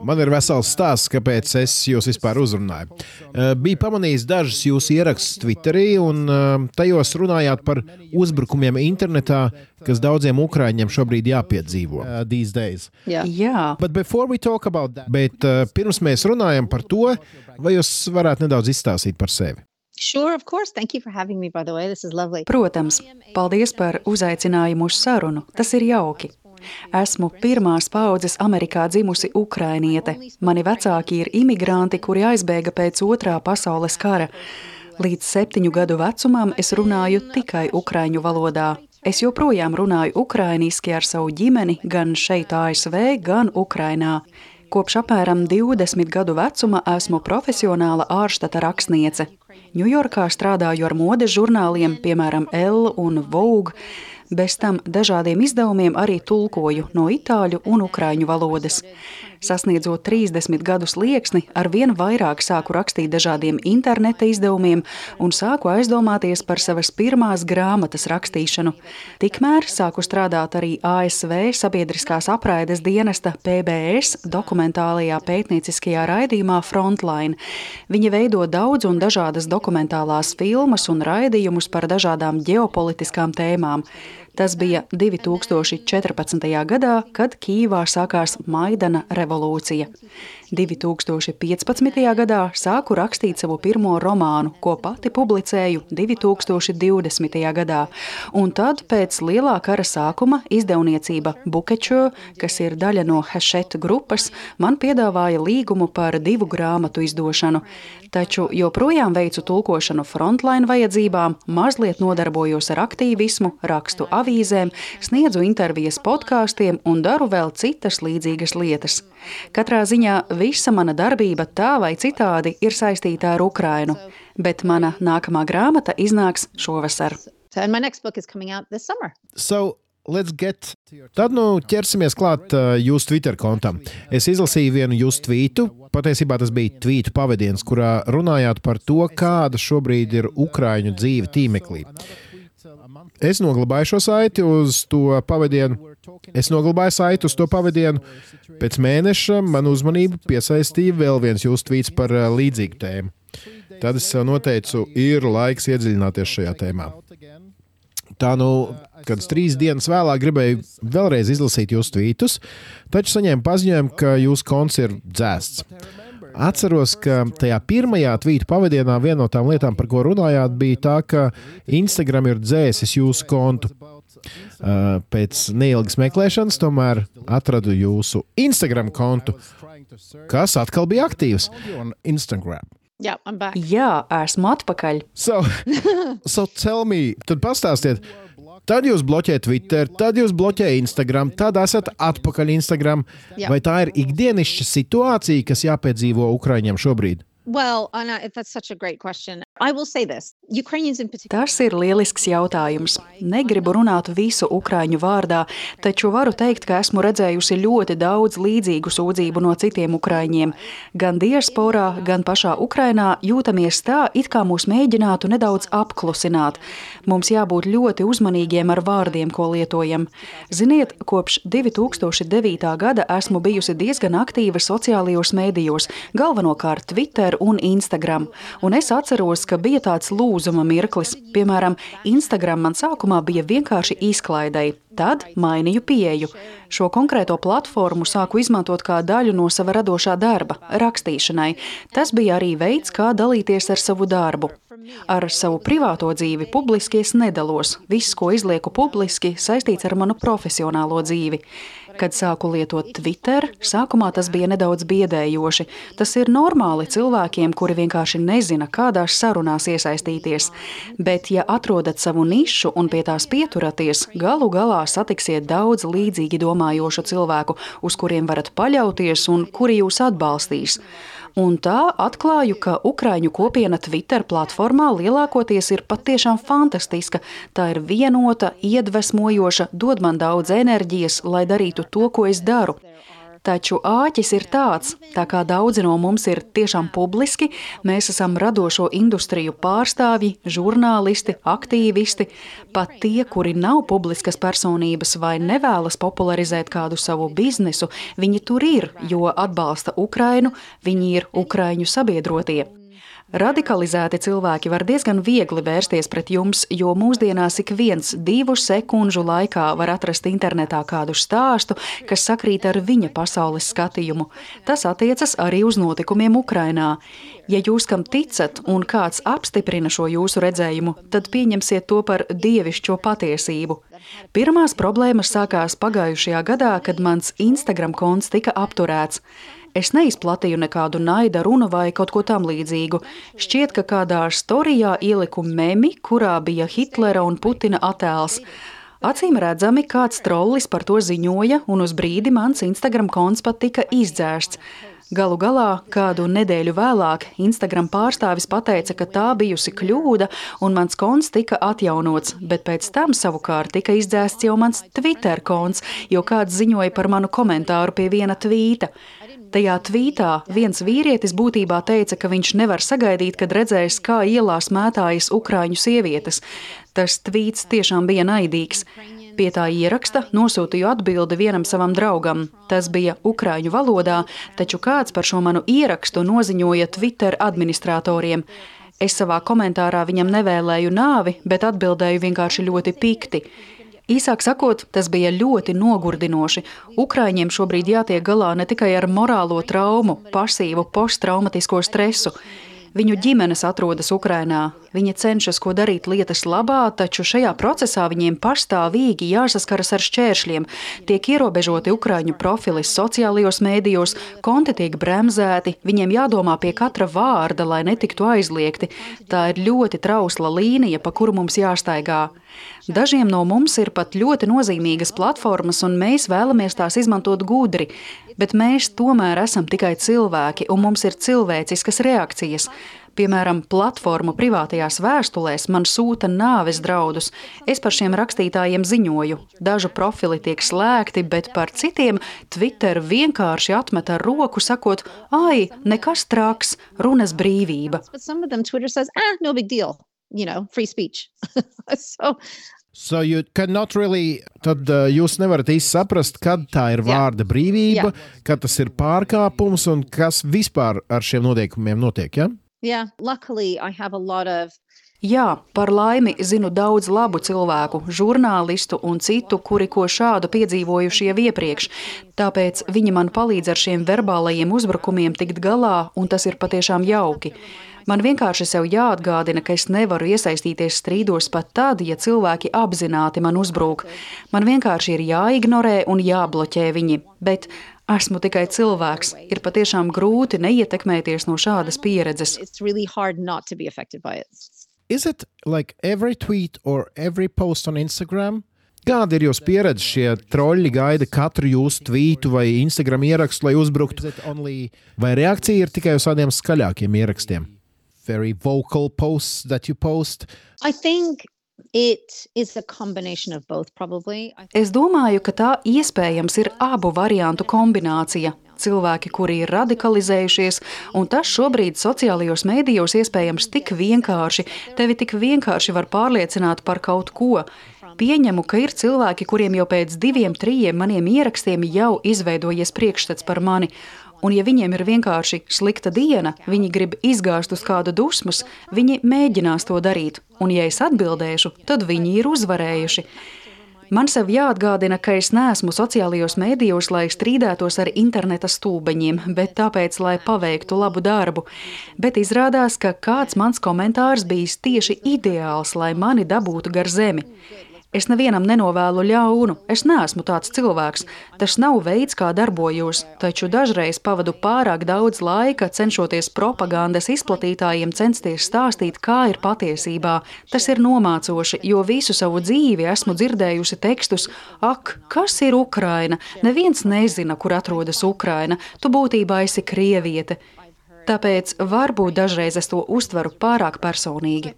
Man ir vesels stāsts, kāpēc es jūs vispār uzrunāju. Uh, biju pamanījis dažus jūsu ierakstus Twitterī, un uh, tajos runājāt par uzbrukumiem internetā, kas daudziem ukrāņiem šobrīd jāpiedzīvo. Uh, Jā, Jā. Bet uh, pirms mēs runājam par to, vai jūs varētu nedaudz izstāstīt par sevi? Sure. Protams, paldies par uzaicinājumu uz sarunu. Tas ir jauki. Esmu pirmās paudzes Amerikā dzimusi ukrainiete. Mani vecāki ir imigranti, kuri aizbēga pēc otrā pasaules kara. Līdz septiņu gadu vecumam es runāju tikai ukraiņu valodā. Es joprojām runāju ukrainiski ar savu ģimeni gan šeit, ASV, gan Ukrainā. Kopš apmēram 20 gadu vecuma esmu profesionāla ārštata rakstniece. Ņujorkā strādāju ar modes žurnāliem, piemēram, Elle un Vogue. Bez tam dažādiem izdevumiem arī tulkoju no itāļu un ukrāņu valodas. Sasniedzot 30 gadus lieksni, ar vien vairāk sāku rakstīt dažādiem interneta izdevumiem un sāku aizdomāties par savas pirmās grāmatas rakstīšanu. Tikmēr sāku strādāt arī ASV sabiedriskās apraides dienesta PBS dokumentālajā pētnieciskajā raidījumā Frontline. Viņi veido daudz un dažādas dokumentālās filmas un raidījumus par dažādām ģeopolitiskām tēmām. Tas bija 2014. gadā, kad Kīvā sākās Maidana revolūcija. 2015. gadā sāku rakstīt savu pirmo romānu, ko pati publicēju 2020. gadā, un tad pēc lielā kara sākuma izdevniecība Bukečo, kas ir daļa no Hešeta grupas, man piedāvāja līgumu par divu grāmatu izdošanu. Taču joprojām veicu tulkošanu frontline vajadzībām, mazliet nodarbojos ar aktīvismu, rakstu avīzēm, sniedzu intervijas podkāstiem un daru vēl citas līdzīgas lietas. Katrā ziņā visa mana darbība tā vai citādi ir saistīta ar Ukrainu, bet mana nākamā grāmata iznāks šovasar. So, Get... Tad nu ķersimies klāt uh, jūsu Twitter kontam. Es izlasīju vienu jūsu tvītu. Patiesībā tas bija tvītu pavadiens, kurā runājāt par to, kāda šobrīd ir Ukrāņu dzīve tīmeklī. Es noglabāju šo saiti uz to pavadienu. Es noglabāju saiti uz to pavadienu. Pēc mēneša man uzmanību piesaistīja vēl viens jūsu tvīts par līdzīgu tēmu. tad es sev noteicu, ir laiks iedziļināties šajā tēmā. Tā nu, kad trīs dienas vēlāk gribēju vēlreiz izlasīt jūsu tvītus, taču saņēmu paziņojumu, ka jūsu konts ir dzēsts. Atceros, ka tajā pirmajā tvītu pavadienā viena no tām lietām, par ko runājāt, bija tā, ka Instagram ir dzēsis jūsu kontu. Uh, pēc neilgas meklēšanas tomēr atradu jūsu Instagram kontu, kas atkal bija aktīvs. Instagram. Jā, Jā, esmu atpakaļ. So, so tell me, tad pastāstiet, Tad jūs bloķējat Twitter, tad jūs bloķējat Instagram, tad esat atpakaļ Instagram. Jā. Vai tā ir ikdienišķa situācija, kas jāpiedzīvo Ukraiņiem šobrīd? Well, Anna, that's such a great question. Tas ir lielisks jautājums. Negribu runāt visu ukrāņu vārdā, taču varu teikt, ka esmu redzējusi ļoti daudz līdzīgu sūdzību no citiem ukrāņiem. Gan diasporā, gan pašā Ukrainā jūtamies tā, it kā mūs mēģinātu nedaudz apklusināt. Mums jābūt ļoti uzmanīgiem ar vārdiem, ko lietojam. Ziniet, kopš 2009. gada esmu bijusi diezgan aktīva sociālajos mēdījos, galvenokārt Twitter un Instagram, un es atceros, ka bija tāds lūzuma mirklis. Piemēram, Instagram man sākumā bija vienkārši izklaidei, tad mainīju pieeju. Šo konkrēto platformu sāku izmantot kā daļu no sava radošā darba, rakstīšanai. Tas bija arī veids, kā dalīties ar savu darbu. Ar savu privāto dzīvi publiski es nedalos. Viss, ko izlieku publiski, saistīts ar manu profesionālo dzīvi. Kad sāku lietot Twitter, sākumā tas bija nedaudz biedējoši. Tas ir normāli cilvēkiem, kuri vienkārši nezina, kādās sarunās iesaistīties. Bet, ja atrodat savu nišu un pie tās pieturaties, galu galā satiksiet daudz līdzīgi domājošu cilvēku, uz kuriem varat paļauties un kuri jūs atbalstīs. Un tā atklāju, ka Ukrāņu kopiena Twitter platformā lielākoties ir patiešām fantastiska. Tā ir vienota, iedvesmojoša, dod man daudz enerģijas, lai darītu to, ko es daru. Taču āķis ir tāds, tā kā daudzi no mums ir tiešām publiski, mēs esam radošo industriju pārstāvji, žurnālisti, aktīvisti, pat tie, kuri nav publiskas personības vai nevēlas popularizēt kādu savu biznesu, viņi tur ir, jo atbalsta Ukrainu, viņi ir Ukraiņu sabiedrotie. Radikalizēti cilvēki var diezgan viegli vērsties pret jums, jo mūsdienās ik viens divu sekundžu laikā var atrast internetā kādu stāstu, kas sakrīt ar viņa pasaules skatījumu. Tas attiecas arī uz notikumiem Ukrainā. Ja jūs kam ticat un kāds apstiprina šo jūsu redzējumu, tad pieņemsiet to par dievišķo patiesību. Pirmās problēmas sākās pagājušajā gadā, kad mans Instagram konts tika apturēts. Es neizplatīju nekādu naida runu vai kaut ko tam līdzīgu. Šķiet, ka kādā storijā ieliku memi, kurā bija Hitlera un Putina attēls. Acīm redzami, kāds trollis par to ziņoja, un uz brīdi mans Instagram konts pat tika izdzēsts. Galu galā, kādu nedēļu vēlāk, Instagram pārstāvis pateica, ka tā bijusi kļūda, un mans konts tika atjaunots, bet pēc tam savukārt tika izdzēsts jau mans Twitter konts, jo kāds ziņoja par manu komentāru pie viena tvīta. Tajā tvītā viens vīrietis būtībā teica, ka viņš nevar sagaidīt, kad redzēs, kā ielās mētājas ukrāņu sievietes. Tas tvīts tiešām bija naidīgs. Pie tā ieraksta nosūtīju atbildi vienam savam draugam. Tas bija ukrāņu valodā, taču kāds par šo manu ierakstu noziņoja Twitter administratoriem. Es savā komentārā viņam nevēlēju nāvi, bet atbildēju vienkārši ļoti pikti. Īsāk sakot, tas bija ļoti nogurdinoši. Ukraiņiem šobrīd jātiek galā ne tikai ar morālo traumu, pasīvu posttraumatisko stresu. Viņu ģimenes atrodas Ukrajinā. Viņi cenšas ko darīt lietas labā, taču šajā procesā viņiem pastāvīgi jāsaskaras ar šķēršļiem. Tiek ierobežoti Ukrāņu profili sociālajos mēdījos, konti tiek bremzēti, viņiem jādomā pie katra vārda, lai netiktu aizliegti. Tā ir ļoti trausla līnija, pa kuru mums jāstaigā. Dažiem no mums ir pat ļoti nozīmīgas platformas, un mēs vēlamies tās izmantot gudri, bet mēs tomēr esam tikai cilvēki, un mums ir cilvēciskas reakcijas. Piemēram, platformu privātajās vēstulēs man sūta nāves draudus. Es par šiem rakstītājiem ziņoju. Dažu profili tiek slēgti, bet par citiem Twitter vienkārši atmet ar roku, sakot, ai, nekas traks, runas brīvība. You know, free speech. so, So you cannot really, tad uh, jūs nevarat īsti saprast, kad tā ir vārda yeah. brīvība, yeah. kad tas ir pārkāpums un kas vispār ar šiem noteikumiem notiek. Ja? Yeah, luckily I have a lot of Jā, par laimi zinu daudz labu cilvēku, žurnālistu un citu, kuri ko šādu piedzīvojuši jau iepriekš. Tāpēc viņi man palīdz ar šiem verbālajiem uzbrukumiem tikt galā, un tas ir patiešām jauki. Man vienkārši sev jāatgādina, ka es nevaru iesaistīties strīdos pat tad, ja cilvēki apzināti man uzbrūk. Man vienkārši ir jāignorē un jābloķē viņi. Bet Esmu tikai cilvēks. Ir patiešām grūti neietekmēties no šādas pieredzes. Is it like every tweet or every post on Instagram? Kāda ir jūsu pieredze? Šie troļļi gaida katru jūsu tvītu vai Instagram ierakstu, lai uzbruktu. Vai reakcija ir tikai uz tādiem skaļākiem ierakstiem? Very vocal posts that you post. I think Es domāju, ka tā iespējams ir abu variantu kombinācija. Cilvēki, kuri ir radikalizējušies, un tas šobrīd sociālajos mēdījos iespējams tik vienkārši, tevi tik vienkārši var pārliecināt par kaut ko. Pieņemu, ka ir cilvēki, kuriem jau pēc diviem, trim maniem ierakstiem jau izveidojies priekšstats par mani, Un, ja viņiem ir vienkārši slikta diena, viņi grib izgāzt uz kādu dusmas, viņi mēģinās to darīt. Un, ja es atbildēšu, tad viņi ir uzvarējuši. Man sev jāatgādina, ka es neesmu sociālajos mēdījos, lai strīdētos ar interneta stūbeņiem, bet tāpēc, lai paveiktu labu darbu. Bet izrādās, ka kāds mans komentārs bijis tieši ideāls, lai mani dabūtu gar zemi. Es nevienam nenovēlu ļaunu, es neesmu tāds cilvēks. Tas nav veids, kā darbojos, taču dažreiz pavadu pārāk daudz laika cenšoties propagandas izplatītājiem censties stāstīt, kā ir patiesībā. Tas ir nomācoši, jo visu savu dzīvi esmu dzirdējusi tekstus: Ak, kas ir Ukraina? Neviens nezina, kur atrodas Ukraina. Tu būtībā esi krieviete. Tāpēc varbūt dažreiz es to uztveru pārāk personīgi.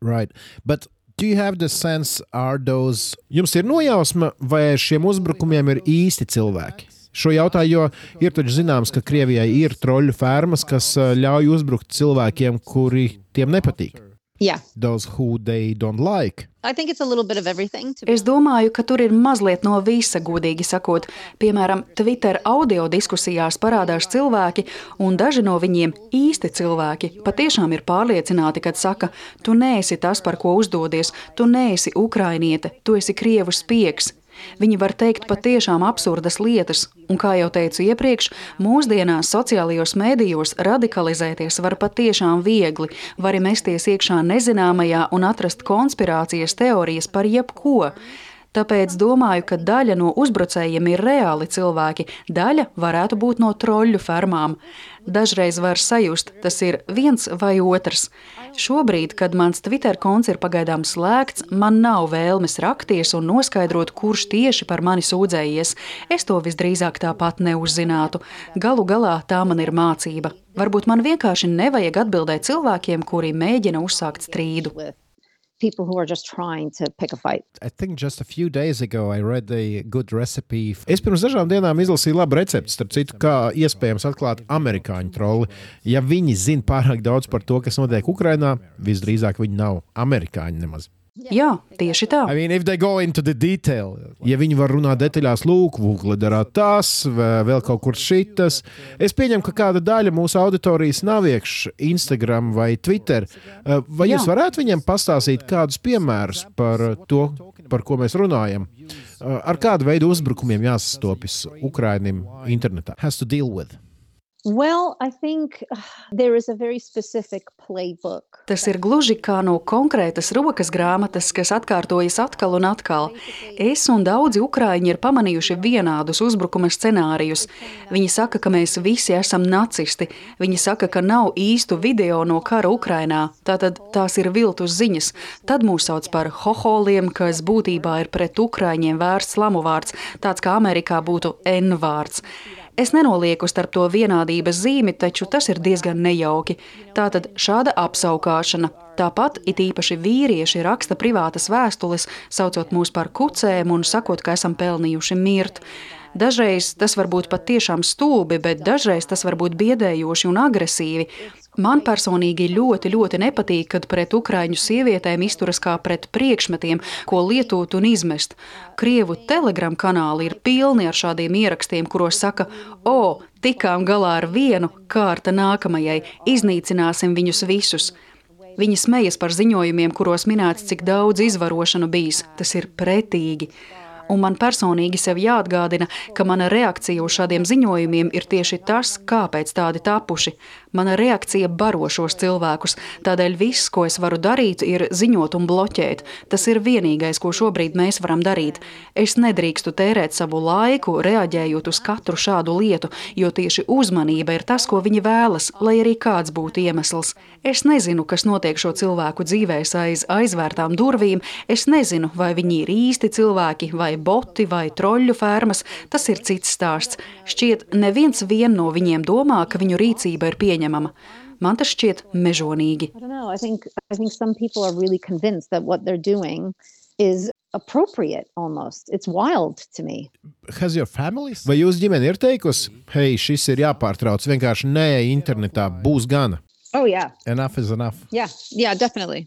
Right. But do you have the sense, are those... Jums ir nojausma, vai šiem uzbrukumiem ir īsti cilvēki? Šo jautāju, jo ir taču zināms, ka Krievijai ir troļu fermas, kas uh, ļauj uzbrukt cilvēkiem, kuri tiem nepatīk. Yeah. Those who they don't like. Es domāju, ka tur ir mazliet no visa, godīgi sakot. Piemēram, Twitter audio diskusijās parādās cilvēki, un daži no viņiem īsti cilvēki patiešām ir pārliecināti, kad saka, tu neesi tas, par ko uzdodies, tu neesi ukrainiete, tu esi krievu spiegs, Viņi var teikt patiešām absurdas lietas, un, kā jau teicu iepriekš, mūsdienās sociālajos mēdījos radikalizēties var patiešām viegli, var mesties iekšā nezināmajā un atrast konspirācijas teorijas par jebko. Tāpēc domāju, ka daļa no uzbrucējiem ir reāli cilvēki, daļa varētu būt no troļļu fermām. Dažreiz var sajust, tas ir viens vai otrs. Šobrīd, kad mans Twitter konts ir pagaidām slēgts, man nav vēlmes rakties un noskaidrot, kurš tieši par mani sūdzējies. Es to visdrīzāk tāpat neuzzinātu. Galu galā tā man ir mācība. Varbūt man vienkārši nevajag atbildēt cilvēkiem, kuri mēģina uzsākt strīdu people who are just trying to pick a fight. I think just a few days ago I read a good recipe. Es pirms dažām dienām izlasīju labu recepti, starp citu, kā iespējams atklāt amerikāņu troli. Ja viņi zina pārāk daudz par to, kas notiek Ukrajinā, visdrīzāk viņi nav amerikāņi nemaz. Jā, tieši tā. I mean, detail, ja viņi var runāt detaļās, lūk, Google darā tas, vēl kaut kur šitas. Es pieņemu, ka kāda daļa mūsu auditorijas nav iekšā Instagram vai Twitter. Uh, vai Jā. jūs varētu viņiem pastāstīt kādus piemērus par to, par ko mēs runājam? Uh, ar kādu veidu uzbrukumiem jāsastopas Ukraiņiem internetā? Has to deal with. Well, Tas ir gluži kā no konkrētas rokas grāmatas, kas atkārtojas atkal un atkal. Es un daudzi ukrāņi ir pamanījuši vienādus uzbrukuma scenārijus. Viņi saka, ka mēs visi esam nacisti. Viņi saka, ka nav īstu video no kara Ukrainā. Tātad tās ir viltus ziņas. Tad mūs sauc par hoholiem, kas būtībā ir pret ukrāņiem vērsts lamu vārds, tāds kā Amerikā būtu N vārds. Es nenolieku starp to vienādības zīmi, taču tas ir diezgan nejauki. Tātad šāda apsaukāšana. Tāpat it īpaši vīrieši raksta privātas vēstules, saucot mūs par kucēm un sakot, ka esam pelnījuši mirt. Dažreiz tas var būt patiešām stulbi, bet dažreiz tas var būt biedējoši un agresīvi. Man personīgi ļoti, ļoti nepatīk, kad pret ukraiņu sievietēm izturas kā pret priekšmetiem, ko lietot un izmest. Krievu telegram kanāli ir pilni ar šādiem ierakstiem, kuros saka, o, tikām galā ar vienu, kārta nākamajai, iznīcināsim viņus visus. Viņi smejas par ziņojumiem, kuros minēts, cik daudz izvarošanu bijis. Tas ir pretīgi un man personīgi sev jāatgādina, ka mana reakcija uz šādiem ziņojumiem ir tieši tas, kāpēc tādi tapuši. Mana reakcija baro šos cilvēkus, tādēļ viss, ko es varu darīt, ir ziņot un bloķēt. Tas ir vienīgais, ko šobrīd mēs varam darīt. Es nedrīkstu tērēt savu laiku, reaģējot uz katru šādu lietu, jo tieši uzmanība ir tas, ko viņi vēlas, lai arī kāds būtu iemesls. Es nezinu, kas notiek šo cilvēku dzīvēs aiz aizvērtām durvīm. Es nezinu, vai viņi ir īsti cilvēki vai boti vai troļļu fermas, tas ir cits stāsts. Šķiet, neviens vien no viņiem domā, ka viņu rīcība ir pieņemama. Man tas šķiet mežonīgi. appropriate almost. It's wild to me. Has your family? Vai jūsu ģimene ir teikusi, hei, šis ir jāpārtrauc, vienkārši nē, internetā būs gana? Oh, yeah. Enough is enough. Yeah, yeah, definitely.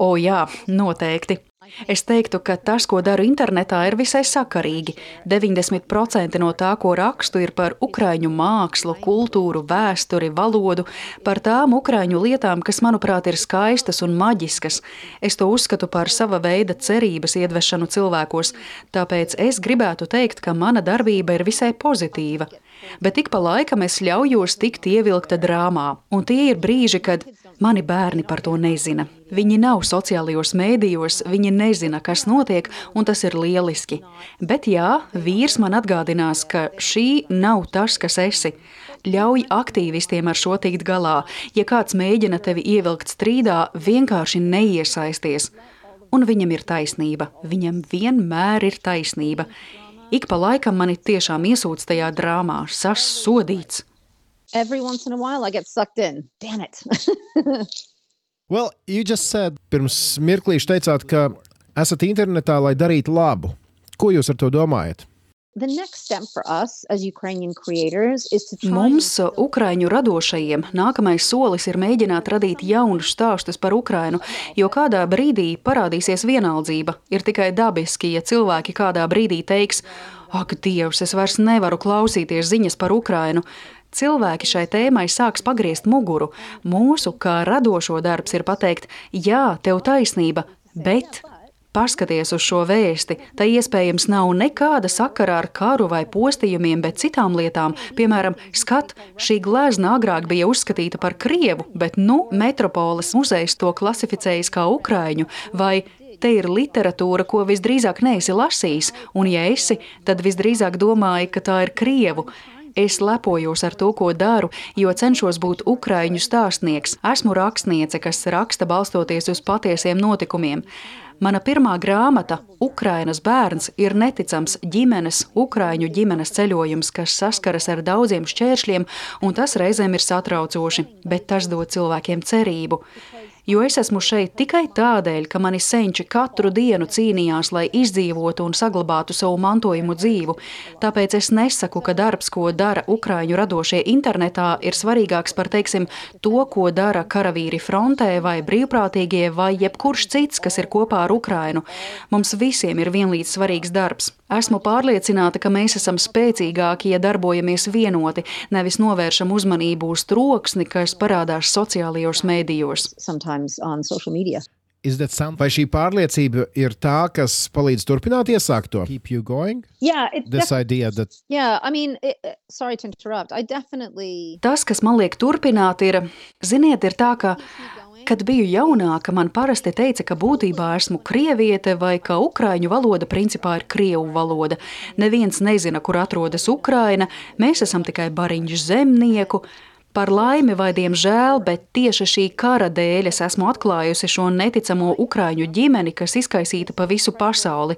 O, jā, noteikti. Es teiktu, ka tas, ko daru internetā, ir visai sakarīgi. 90% no tā, ko rakstu, ir par ukraiņu mākslu, kultūru, vēsturi, valodu, par tām ukraiņu lietām, kas, manuprāt, ir skaistas un maģiskas. Es to uzskatu par sava veida cerības iedvešanu cilvēkos, tāpēc es gribētu teikt, ka mana darbība ir visai pozitīva. Bet ik pa laikam es ļaujos tikt ievilkta drāmā, un tie ir brīži, kad Mani bērni par to nezina. Viņi nav sociālajos mēdījos, viņi nezina, kas notiek, un tas ir lieliski. Bet jā, vīrs man atgādinās, ka šī nav tas, kas esi. Ļauj aktīvistiem ar šo tikt galā. Ja kāds mēģina tevi ievilkt strīdā, vienkārši neiesaisties. Un viņam ir taisnība. Viņam vienmēr ir taisnība. Ik pa laikam mani tiešām iesūdz tajā drāmā, sasodīts well, you just said, pirms mirklīša teicāt, ka esat internetā, lai darītu labu. Ko jūs ar to domājat? Mums, Ukrāņu radošajiem, nākamais solis ir mēģināt radīt jaunus stāstus par Ukrainu, jo kādā brīdī parādīsies vienaldzība. Ir tikai dabiski, ja cilvēki kādā brīdī teiks, ak, Dievs, es vairs nevaru klausīties ziņas par Ukrainu. Cilvēki šai tēmai sāks pagriezt muguru. Mūsu, kā radošo darbs, ir pateikt, jā, tev taisnība, bet Paskaties uz šo vēsti. Tā iespējams nav nekāda sakara ar karu vai postījumiem, bet citām lietām. Piemēram, skat, šī glezna agrāk bija uzskatīta par krievu, bet nu metropoles muzejs to klasificējas kā ukraiņu, vai te ir literatūra, ko visdrīzāk neesi lasījis, un ja esi, tad visdrīzāk domāji, ka tā ir krievu. Es lepojos ar to, ko daru, jo cenšos būt ukraiņu stāstnieks. Esmu rakstniece, kas raksta balstoties uz patiesiem notikumiem. Mana pirmā grāmata, Ukrainas bērns, ir neticams ģimenes, Ukrāņu ģimenes ceļojums, kas saskaras ar daudziem šķēršļiem, un tas reizēm ir satraucoši, bet tas dod cilvēkiem cerību jo es esmu šeit tikai tādēļ, ka mani senči katru dienu cīnījās, lai izdzīvotu un saglabātu savu mantojumu dzīvu. Tāpēc es nesaku, ka darbs, ko dara Ukrāņu radošie internetā, ir svarīgāks par, teiksim, to, ko dara karavīri frontē vai brīvprātīgie vai jebkurš cits, kas ir kopā ar Ukrainu. Mums visiem ir vienlīdz svarīgs darbs. Esmu pārliecināta, ka mēs esam spēcīgāki, ja darbojamies vienoti, nevis novēršam uzmanību uz troksni, kas parādās sociālajos mēdījos. Vai šī pārliecība ir tā, kas palīdz turpināt iesākt to? Yeah, that... yeah, I mean, it, sorry to interrupt. I definitely... Tas, kas man liek turpināt, ir, ziniet, ir tā, ka Kad biju jaunāka, man parasti teica, ka būtībā esmu krieviete vai ka ukraiņu valoda principā ir krievu valoda. Neviens nezina, kur atrodas Ukraina, mēs esam tikai bariņš zemnieku. Par laimi vai diemžēl, bet tieši šī kara dēļ es esmu atklājusi šo neticamo ukrāņu ģimeni, kas izkaisīta pa visu pasauli.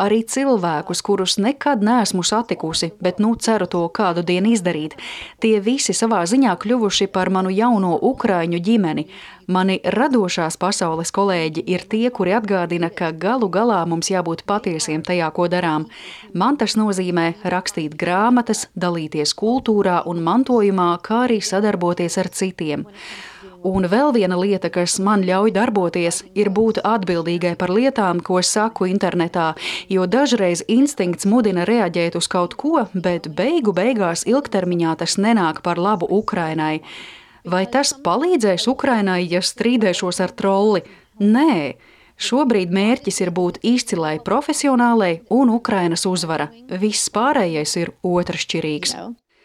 Arī cilvēkus, kurus nekad neesmu satikusi, bet nu ceru to kādu dienu izdarīt. Tie visi savā ziņā kļuvuši par manu jauno ukrāņu ģimeni. Mani radošās pasaules kolēģi ir tie, kuri atgādina, ka galu galā mums jābūt patiesiem tajā, ko darām. Man tas nozīmē rakstīt grāmatas, dalīties kultūrā un mantojumā, kā arī sadarboties ar citiem. Un vēl viena lieta, kas man ļauj darboties, ir būt atbildīgai par lietām, ko saku internetā, jo dažreiz instinkts mudina reaģēt uz kaut ko, bet beigu beigās ilgtermiņā tas nenāk par labu Ukrainai. Vai tas palīdzēs Ukrainai, ja strīdēšos ar trolli? Nē. Šobrīd mērķis ir būt izcilai profesionālai un Ukrainas uzvara. Viss pārējais ir otršķirīgs.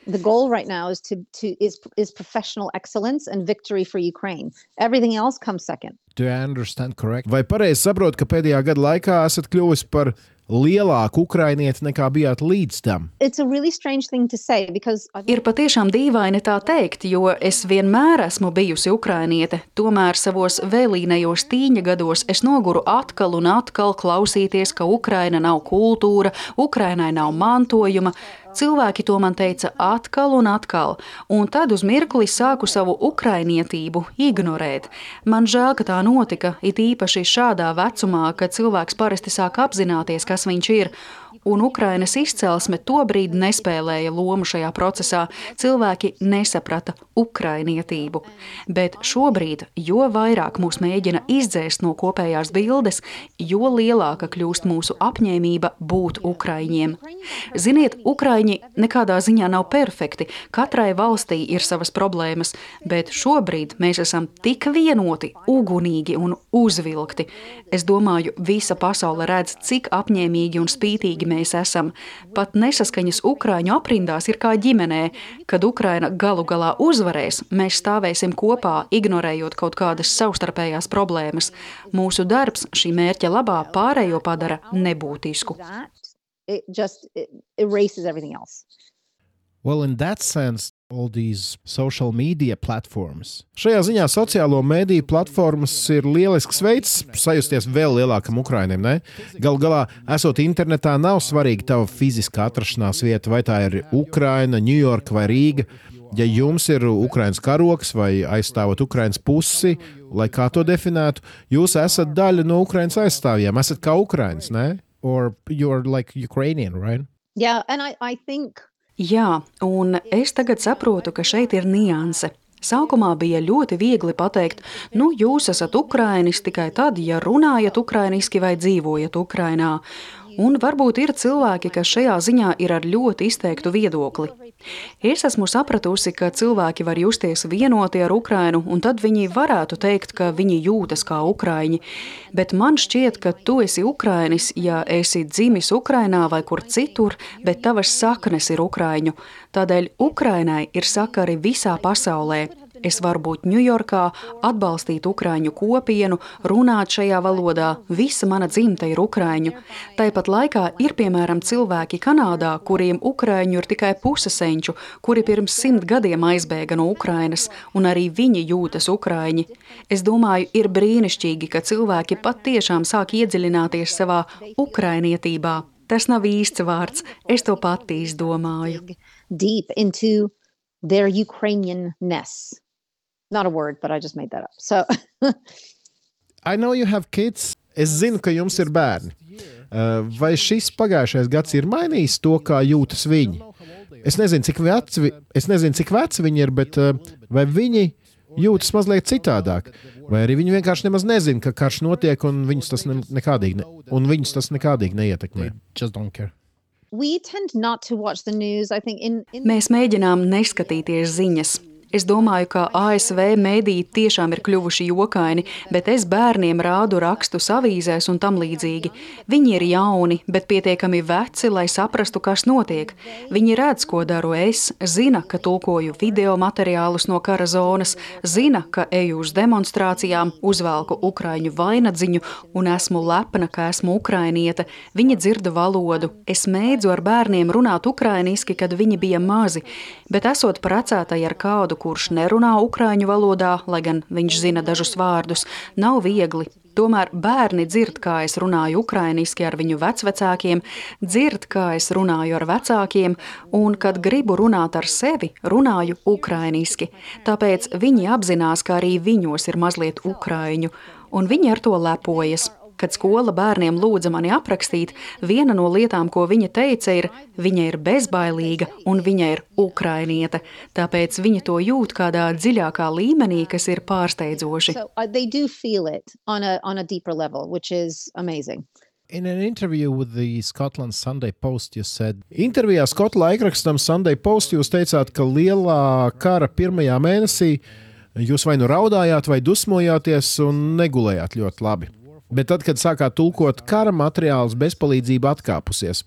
The goal right now is to, to is is professional excellence and victory for Ukraine. Everything else comes second. Do I understand correct? Vai pareizi saprotu, ka pēdējā gada laikā esat kļuvusi par lielāku ukrainieti nekā bijāt līdz tam? Really because... Ir patiešām dīvaini tā teikt, jo es vienmēr esmu bijusi ukrainiete. Tomēr savos vēlīnējos tīņa gados es noguru atkal un atkal klausīties, ka Ukraina nav kultūra, Ukrainai nav mantojuma. Cilvēki to man teica atkal un atkal, un tad uz mirkli sāku savu ukrainietību ignorēt. Man žēl, ka tā notika, it īpaši šādā vecumā, kad cilvēks parasti sāk apzināties, kas viņš ir, un Ukrainas izcelsme tobrīd nespēlēja lomu šajā procesā. Cilvēki nesaprata ukrainietību. Bet šobrīd, jo vairāk mūs mēģina izdzēst no kopējās bildes, jo lielāka kļūst mūsu apņēmība būt ukraiņiem. Ziniet, ukraiņi nekādā ziņā nav perfekti. Katrai valstī ir savas problēmas, bet šobrīd mēs esam tik vienoti, ugunīgi un uzvilkti. Es domāju, visa pasaule redz, cik apņēmīgi un spītīgi mēs esam. Pat nesaskaņas Ukrāņu aprindās ir kā ģimenē. Kad Ukraina galu galā uzvarēs, mēs stāvēsim kopā, ignorējot kaut kādas savstarpējās problēmas. Mūsu darbs šī mērķa labā pārējo padara nebūtisku. It just it erases everything else. Well, in that sense, all these social media platforms. Šajā ziņā sociālo mediju platformas ir lielisks veids sajusties vēl lielākam Ukraiņam. Galu galā, esot internetā, nav svarīga tava fiziskā atrašanās vieta, vai tā ir Ukraina, Ņujorka vai Rīga. Ja jums ir Ukraiņas karoks vai aizstāvat Ukraiņas pusi, lai kā to definētu, jūs esat daļa no Ukraiņas aizstāvjiem. Esat kā Ukraiņas, ne? Or you're like Ukrainian, right? Yeah, and I, I think Jā, un es tagad saprotu, ka šeit ir nianse. Sākumā bija ļoti viegli pateikt, nu, jūs esat ukrānis tikai tad, ja runājat ukrāniski vai dzīvojat Ukrainā. Un varbūt ir cilvēki, kas šajā ziņā ir ar ļoti izteiktu viedokli. Es esmu sapratusi, ka cilvēki var justies vienoti ar Ukrainu, un tad viņi varētu teikt, ka viņi jūtas kā ukrāņi. Bet man šķiet, ka tu esi ukrānis, ja esi dzimis Ukrainā vai kur citur, bet tavas saknes ir ukrāņu. Tādēļ Ukrainai ir sakari visā pasaulē. Es varu būt Ņujorkā, atbalstīt ukrāņu kopienu, runāt šajā valodā, visa mana dzimta ir ukrāņu. Tāpat laikā ir piemēram cilvēki Kanādā, kuriem ukrāņu ir tikai puse senču, kuri pirms simt gadiem aizbēga no Ukrainas, un arī viņi jūtas ukrāņi. Es domāju, ir brīnišķīgi, ka cilvēki patiešām sāk iedziļināties savā ukrainietībā. Tas nav īsts vārds, es to pati izdomāju. Deep into their Ukrainianness. Not a word, but I just made that up. So I know you have kids. Es zinu, ka jums ir bērni. Uh, vai šis pagājušais gads ir mainījis to, kā jūtas viņi? Es nezinu, cik veci, es nezinu, cik veci viņi ir, bet uh, vai viņi jūtas mazliet citādāk? Vai arī viņi vienkārši nemaz nezina, ka karš notiek un viņus tas, ne, nekādīgi, ne, un viņus tas nekādīgi neietekmē? Mēs mēģinām neskatīties ziņas. Es domāju, ka ASV mēdīji tiešām ir kļuvuši jokaini, bet es bērniem rādu rakstus avīzēs un tam līdzīgi. Viņi ir jauni, bet pietiekami veci, lai saprastu, kas notiek. Viņi redz, ko daru es, zina, ka tulkoju video materiālus no kara zonas, zina, ka eju uz demonstrācijām, uzvelku ukraiņu vainagdziņu un esmu lepna, ka esmu ukrainiete. Viņi dzirda valodu. Es mēdzu ar bērniem runāt ukrainiski, kad viņi bija mazi, bet esot precētai ar kādu, kurš nerunā ukrāņu valodā, lai gan viņš zina dažus vārdus, nav viegli. Tomēr bērni dzird, kā es runāju ukrāniski ar viņu vecvecākiem, dzird, kā es runāju ar vecākiem, un, kad gribu runāt ar sevi, runāju ukrāniski. Tāpēc viņi apzinās, ka arī viņos ir mazliet ukrāņu, un viņi ar to lepojas. Kad skola bērniem lūdza mani aprakstīt, viena no lietām, ko viņa teica, ir, viņa ir bezbailīga un viņa ir ukrainiete. Tāpēc viņa to jūt kādā dziļākā līmenī, kas ir pārsteidzoši. So, uh, In an interview with the Scotland Sunday Post, you said, intervijā Skotu laikrakstam Sunday Post jūs teicāt, ka lielā kara pirmajā mēnesī jūs vai nu raudājāt, vai dusmojāties un negulējāt ļoti labi. Bet tad, kad sākāt tulkot kara materiālus, bezpalīdzība atkāpusies.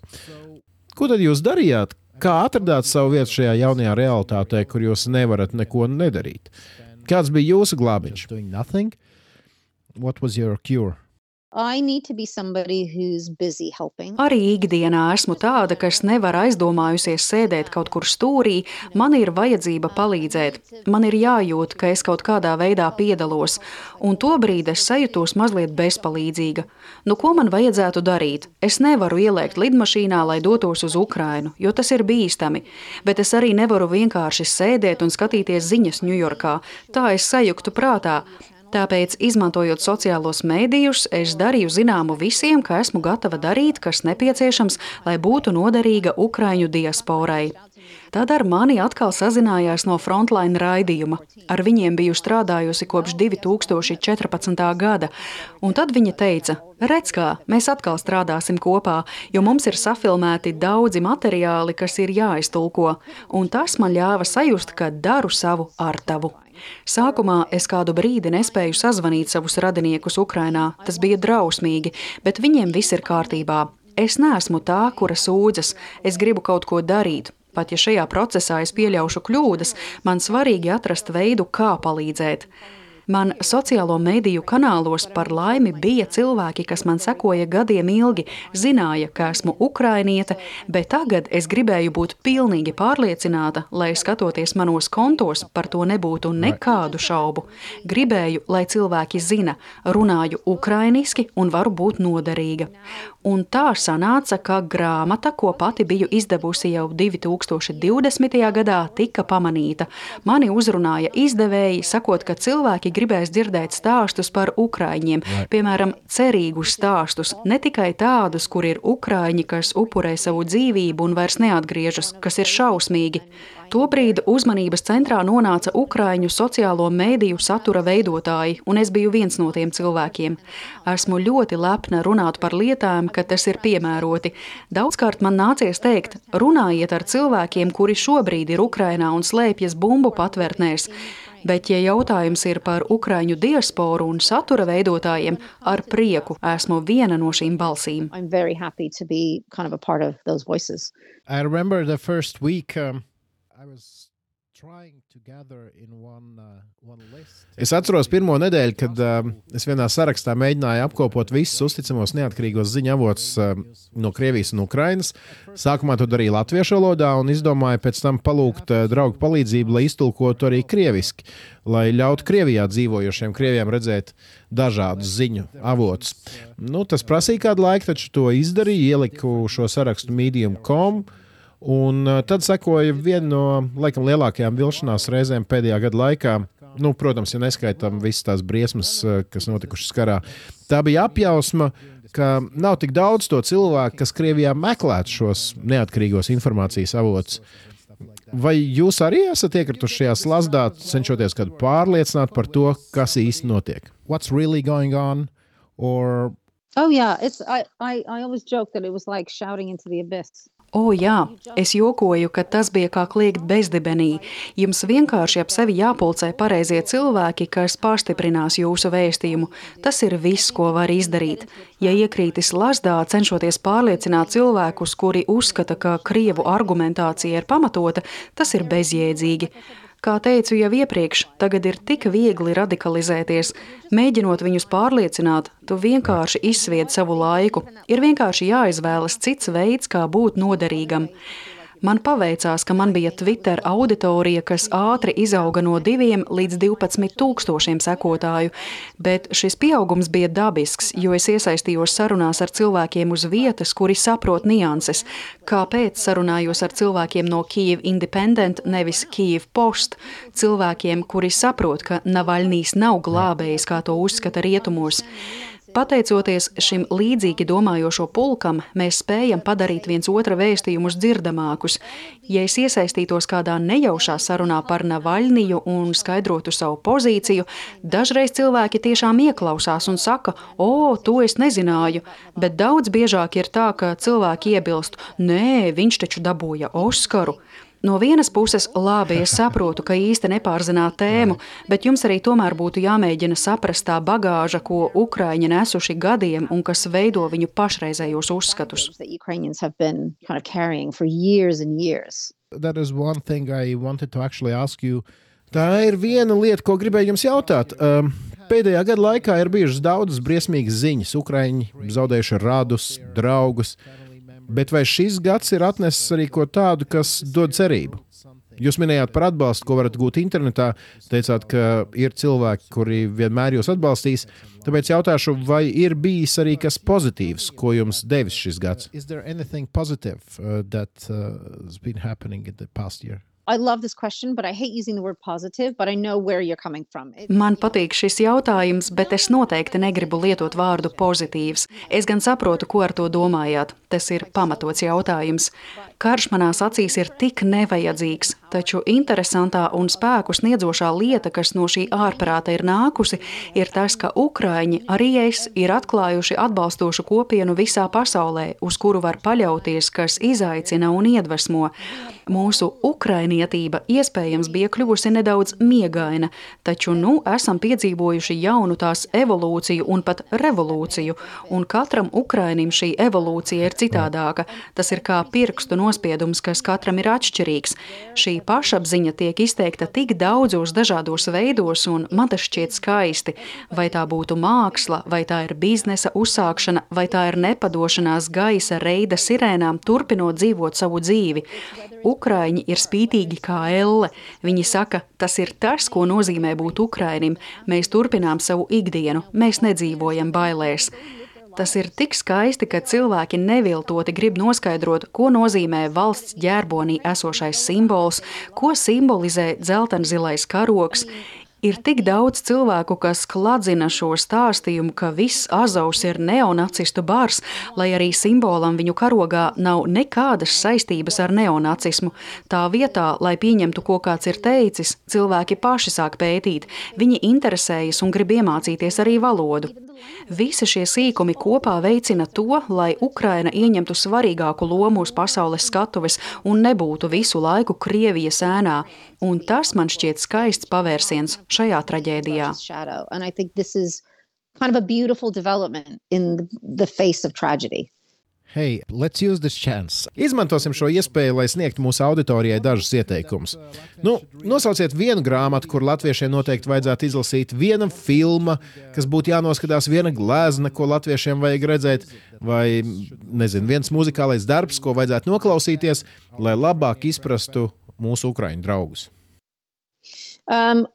Ko tad jūs darījāt? Kā atradāt savu vietu šajā jaunajā realitātē, kur jūs nevarat neko nedarīt? Kāds bija jūsu glābiņš? What was your cure? Arī ikdienā esmu tāda, kas nevar aizdomājusies sēdēt kaut kur stūrī, man ir vajadzība palīdzēt. Man ir jājūt, ka es kaut kādā veidā piedalos, un tobrīd es sajūtos mazliet bezpalīdzīga. Nu, ko man vajadzētu darīt? Es nevaru ielēkt lidmašīnā, lai dotos uz Ukrainu, jo tas ir bīstami, bet es arī nevaru vienkārši sēdēt un skatīties ziņas Ņujorkā. Tā es sajuktu prātā. Tāpēc, izmantojot sociālos mēdījus, es darīju zināmu visiem, ka esmu gatava darīt, kas nepieciešams, lai būtu noderīga Ukraiņu diasporai. Tad ar mani atkal sazinājās no Frontline raidījuma. Ar viņiem biju strādājusi kopš 2014. gada, un tad viņa teica, redz kā, mēs atkal strādāsim kopā, jo mums ir safilmēti daudzi materiāli, kas ir jāiztulko, un tas man ļāva sajust, ka daru savu artavu. Sākumā es kādu brīdi nespēju sazvanīt savus radiniekus Ukrainā. Tas bija drausmīgi, bet viņiem viss ir kārtībā. Es neesmu tā, kura sūdzas, es gribu kaut ko darīt. Pat ja šajā procesā es pieļaušu kļūdas, man svarīgi atrast veidu, kā palīdzēt. Man sociālo mediju kanālos par laimi bija cilvēki, kas man sekoja gadiem ilgi, zināja, ka esmu ukrainiete, bet tagad es gribēju būt pilnīgi pārliecināta, lai skatoties manos kontos, par to nebūtu nekādu šaubu. Gribēju, lai cilvēki zina, runāju ukrainiski un varu būt noderīga. Un tā sanāca, ka grāmata, ko pati biju izdevusi jau 2020. gadā, tika pamanīta. Mani uzrunāja izdevēji, sakot, ka cilvēki gribēs dzirdēt stāstus par ukrāņiem, piemēram, cerīgus stāstus, ne tikai tādus, kur ir ukrāņi, kas upurē savu dzīvību un vairs neatgriežas, kas ir šausmīgi. Tobrīd uzmanības centrā nonāca Ukrāņu sociālo mēdīju satura veidotāji, un es biju viens no tiem cilvēkiem. Esmu ļoti lepna runāt par lietām, ka tas ir piemēroti. Daudzkārt man nācies teikt, runājiet ar cilvēkiem, kuri šobrīd ir Ukrainā un slēpjas bumbu patvērtnēs. Bet, ja jautājums ir par ukrāņu diasporu un satura veidotājiem, ar prieku esmu viena no šīm balsīm. Kind of I remember the first week um, Uh, es atceros pirmo nedēļu, kad uh, es vienā sarakstā mēģināju apkopot visus uzticamos neatkarīgos ziņu avotus uh, no Krievijas un Ukrainas. Sākumā to darīju latviešu valodā un izdomāju pēc tam palūgt uh, draugu palīdzību, lai iztulkotu arī krieviski, lai ļautu Krievijā dzīvojošiem krieviem redzēt dažādus ziņu avotus. Nu, tas prasīja kādu laiku, taču to izdarīju, ieliku šo sarakstu medium.com. Un uh, tad sekoja viena no laikam, lielākajām vilšanās reizēm pēdējā gada laikā. Nu, protams, ja neskaitām visas tās briesmas, uh, kas notikušas karā. Tā bija apjausma, ka nav tik daudz to cilvēku, kas Krievijā meklētu šos neatkarīgos informācijas avotus. Vai jūs arī esat iekrituši šajā slazdā, cenšoties kādu pārliecināt par to, kas īsti notiek? What's really going on? Or... Oh, yeah. It's, I, I, I always joke that it was like shouting into the abyss. O, jā, es jokoju, ka tas bija kā kliegt bezdibenī. Jums vienkārši ap sevi jāpulcē pareizie cilvēki, kas pastiprinās jūsu vēstījumu. Tas ir viss, ko var izdarīt. Ja iekrītis lasdā, cenšoties pārliecināt cilvēkus, kuri uzskata, ka krievu argumentācija ir pamatota, tas ir bezjēdzīgi. Kā teicu jau iepriekš, tagad ir tik viegli radikalizēties. Mēģinot viņus pārliecināt, tu vienkārši izsvied savu laiku. Ir vienkārši jāizvēlas cits veids, kā būt noderīgam. Man paveicās, ka man bija Twitter auditorija, kas ātri izauga no 2 līdz 12 tūkstošiem sekotāju, bet šis pieaugums bija dabisks, jo es iesaistījos sarunās ar cilvēkiem uz vietas, kuri saprot nianses. Kāpēc sarunājos ar cilvēkiem no Kyiv Independent, nevis Kyiv Post, cilvēkiem, kuri saprot, ka Navaļnīs nav glābējs, kā to uzskata rietumos. Pateicoties šim līdzīgi domājošo pulkam, mēs spējam padarīt viens otra vēstījumus dzirdamākus. Ja es iesaistītos kādā nejaušā sarunā par Navaļniju un skaidrotu savu pozīciju, dažreiz cilvēki tiešām ieklausās un saka, o, to es nezināju, bet daudz biežāk ir tā, ka cilvēki iebilst, nē, viņš taču dabūja Oskaru. No vienas puses, labi, es saprotu, ka īsti nepārzināt tēmu, bet jums arī tomēr būtu jāmēģina saprast tā bagāža, ko Ukraiņi nesuši gadiem un kas veido viņu pašreizējos uzskatus. Tā ir viena lieta, ko gribēju jums jautāt. Um, pēdējā gada laikā ir bijušas daudzas briesmīgas ziņas. Ukraiņi zaudējuši radus, draugus. Bet vai šis gads ir atnesis arī ko tādu, kas dod cerību? Jūs minējāt par atbalstu, ko varat gūt internetā. Teicāt, ka ir cilvēki, kuri vienmēr jūs atbalstīs. Tāpēc jautāšu, vai ir bijis arī kas pozitīvs, ko jums devis šis gads? I love this question, but I hate using the word positive, but I know where you're coming from. Man patīk šis jautājums, bet es noteikti negribu lietot vārdu pozitīvs. Es gan saprotu, ko ar to domājāt. Tas ir pamatots jautājums. Karš manās acīs ir tik nevajadzīgs, taču interesantā un spēku sniedzošā lieta, kas no šī ārprāta ir nākusi, ir tas, ka Ukraiņi arī es ir atklājuši atbalstošu kopienu visā pasaulē, uz kuru var paļauties, kas izaicina un iedvesmo. Mūsu ukrainietība iespējams bija kļuvusi nedaudz miegaina, taču nu esam piedzīvojuši jaunu tās evolūciju un pat revolūciju, un katram ukrainim šī evolūcija ir citādāka. Tas ir kā pirkstu nospiedums, kas katram ir atšķirīgs. Šī pašapziņa tiek izteikta tik daudzos dažādos veidos, un man tas šķiet skaisti. Vai tā būtu māksla, vai tā ir biznesa uzsākšana, vai tā ir nepadošanās gaisa reida sirēnām, turpinot dzīvot savu dzīvi. Ukraiņi ir spītīgi kā elle. Viņi saka, tas ir tas, ko nozīmē būt Ukrainim. Mēs turpinām savu ikdienu, mēs nedzīvojam bailēs. Tas ir tik skaisti, ka cilvēki neviltoti grib noskaidrot, ko nozīmē valsts ģērbonī esošais simbols, ko simbolizē dzeltenzilais karoks. Ir tik daudz cilvēku, kas kladzina šo stāstījumu, ka viss Azovs ir neonacistu bars, lai arī simbolam viņu karogā nav nekādas saistības ar neonacismu. Tā vietā, lai pieņemtu, ko kāds ir teicis, cilvēki paši sāk pētīt, viņi interesējas un grib iemācīties arī valodu. Visi šie sīkumi kopā veicina to, lai Ukraina ieņemtu svarīgāku lomu uz pasaules skatuves un nebūtu visu laiku Krievijas ēnā. Un tas man šķiet skaists pavērsiens šajā traģēdijā. Kind of a beautiful development in the face of tragedy. Hei, let's use this chance. Izmantosim šo iespēju, lai sniegtu mūsu auditorijai dažus ieteikumus. Nu, nosauciet vienu grāmatu, kur latviešiem noteikti vajadzētu izlasīt, viena filma, kas būtu jānoskatās, viena glezna, ko latviešiem vajag redzēt, vai nezinu, viens muzikālais darbs, ko vajadzētu noklausīties, lai labāk izprastu mūsu ukraiņu draugus. Um,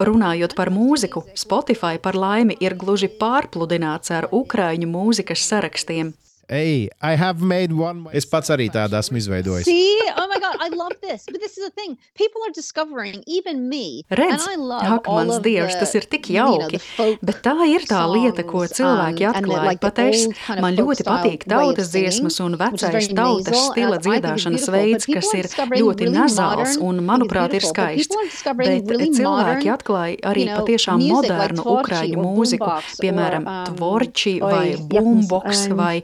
Runājot par mūziku, Spotify par laimi ir gluži pārpludināts ar ukraiņu mūzikas sarakstiem. Hey, I have made one. Es pats arī tādu esmu izveidojis. See? Oh my God, I love this. But this is the thing. People are discovering, even me. Redz, ak, mans dievs, tas ir tik jauki. Bet tā ir tā lieta, ko cilvēki um, atklāja. Like Pat es, man ļoti patīk tautas dziesmas un vecais tautas stila dziedāšanas veids, kas ir ļoti nazāls un, manuprāt, ir skaists. Bet cilvēki atklāja arī patiešām modernu ukraiņu mūziku, piemēram, um, tvorči vai boombox vai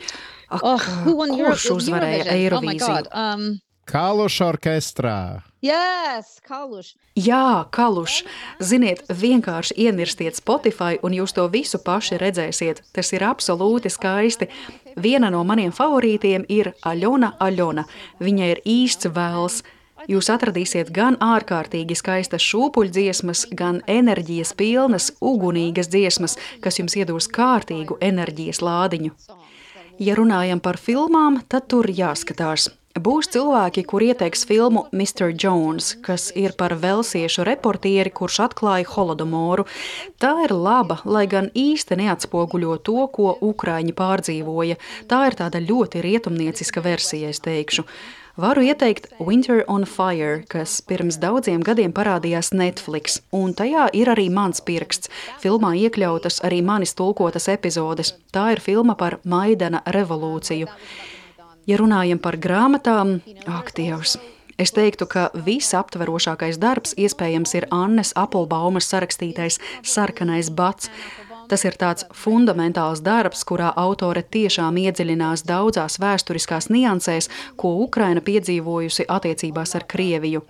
Ak, oh, kurš uzvarēja oh Eirovīziju? Oh um, Kaluša orķestrā. Yes, kaluš. Jā, kaluš. Ziniet, vienkārši ienirstiet Spotify, un jūs to visu paši redzēsiet. Tas ir absolūti skaisti. Viena no maniem favorītiem ir Aļona Aļona. Viņa ir īsts vēls. Jūs atradīsiet gan ārkārtīgi skaistas šūpuļdziesmas, gan enerģijas pilnas, ugunīgas dziesmas, kas jums iedos kārtīgu enerģijas lādiņu. Ja runājam par filmām, tad tur jāskatās. Būs cilvēki, kur ieteiks filmu Mr. Jones, kas ir par velsiešu reportieri, kurš atklāja holodomoru. Tā ir laba, lai gan īsti neatspoguļo to, ko Ukrāņi pārdzīvoja. Tā ir tāda ļoti rietumnieciska versija, es teikšu. Varu ieteikt Winter on Fire, kas pirms daudziem gadiem parādījās Netflix, un tajā ir arī mans pirksts. Filmā iekļautas arī manis tulkotas epizodes. Tā ir filma par Maidana revolūciju. Ja runājam par grāmatām, ak, Dievs! Es teiktu, ka visaptverošākais darbs iespējams ir Annes Appelbaumas sarakstītais sarkanais bats. Tas ir tāds fundamentāls darbs, kurā autore tiešām iedziļinās daudzās vēsturiskās niansēs, ko Ukraina piedzīvojusi attiecībās ar Krieviju.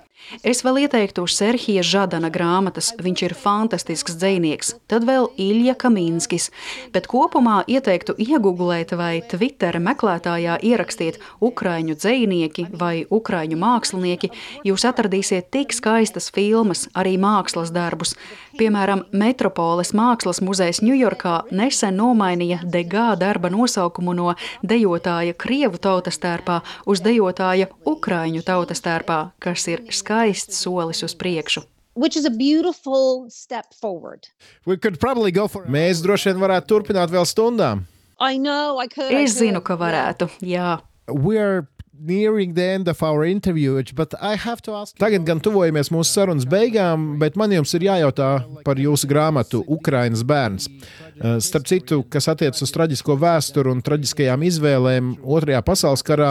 Es vēl ieteiktu Serhija Žadana grāmatas, viņš ir fantastisks dzinieks, tad vēl Ilja Kaminskis, bet kopumā ieteiktu iegūglēt vai Twitter meklētājā ierakstiet ukraiņu dzinieki vai ukraiņu mākslinieki. Jūs atradīsiet tik skaistas filmas, arī mākslas darbus. Piemēram, Metropoles mākslas muzejs Ņujorkā nesen nomainīja Degā darba nosaukumu no dejotāja Krievu tautas tērpā uz dejotāja Ukraiņu tautas tērpā, kas ir skaists skaists solis uz priekšu. For... Mēs droši vien varētu turpināt vēl stundām. I know, I could, es I could. zinu, ka varētu. Jā. Tagad gan tuvojamies mūsu sarunas beigām, bet man jums ir jājautā par jūsu grāmatu Ukrainas bērns. Eh, starp citu, kas attiecas uz traģisko vēsturi un traģiskajām izvēlēm Otrajā pasaules karā,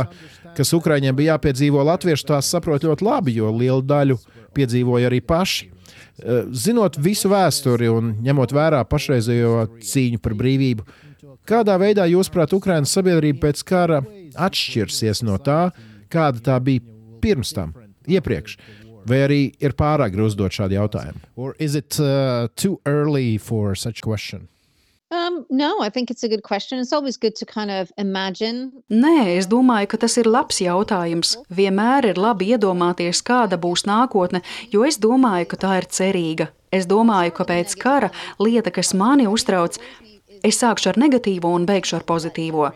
kas Ukraiņiem bija jāpiedzīvo, latvieši tās saprot ļoti labi, jo lielu daļu piedzīvoja arī paši. Eh, zinot visu vēsturi un ņemot vērā pašreizējo cīņu par brīvību, kādā veidā, jūsuprāt, Ukraiņas sabiedrība pēc kara atšķirsies no tā, kāda tā bija pirms tam, iepriekš? Vai arī ir pārāk grūti uzdot šādu jautājumu? Or is it uh, too early for such a question? Um, no, I think it's a good question. It's always good to kind of imagine. Nē, es domāju, ka tas ir labs jautājums. Vienmēr ir labi iedomāties, kāda būs nākotne, jo es domāju, ka tā ir cerīga. Es domāju, ka pēc kara lieta, kas mani uztrauc, es sākšu ar negatīvo un beigšu ar pozitīvo.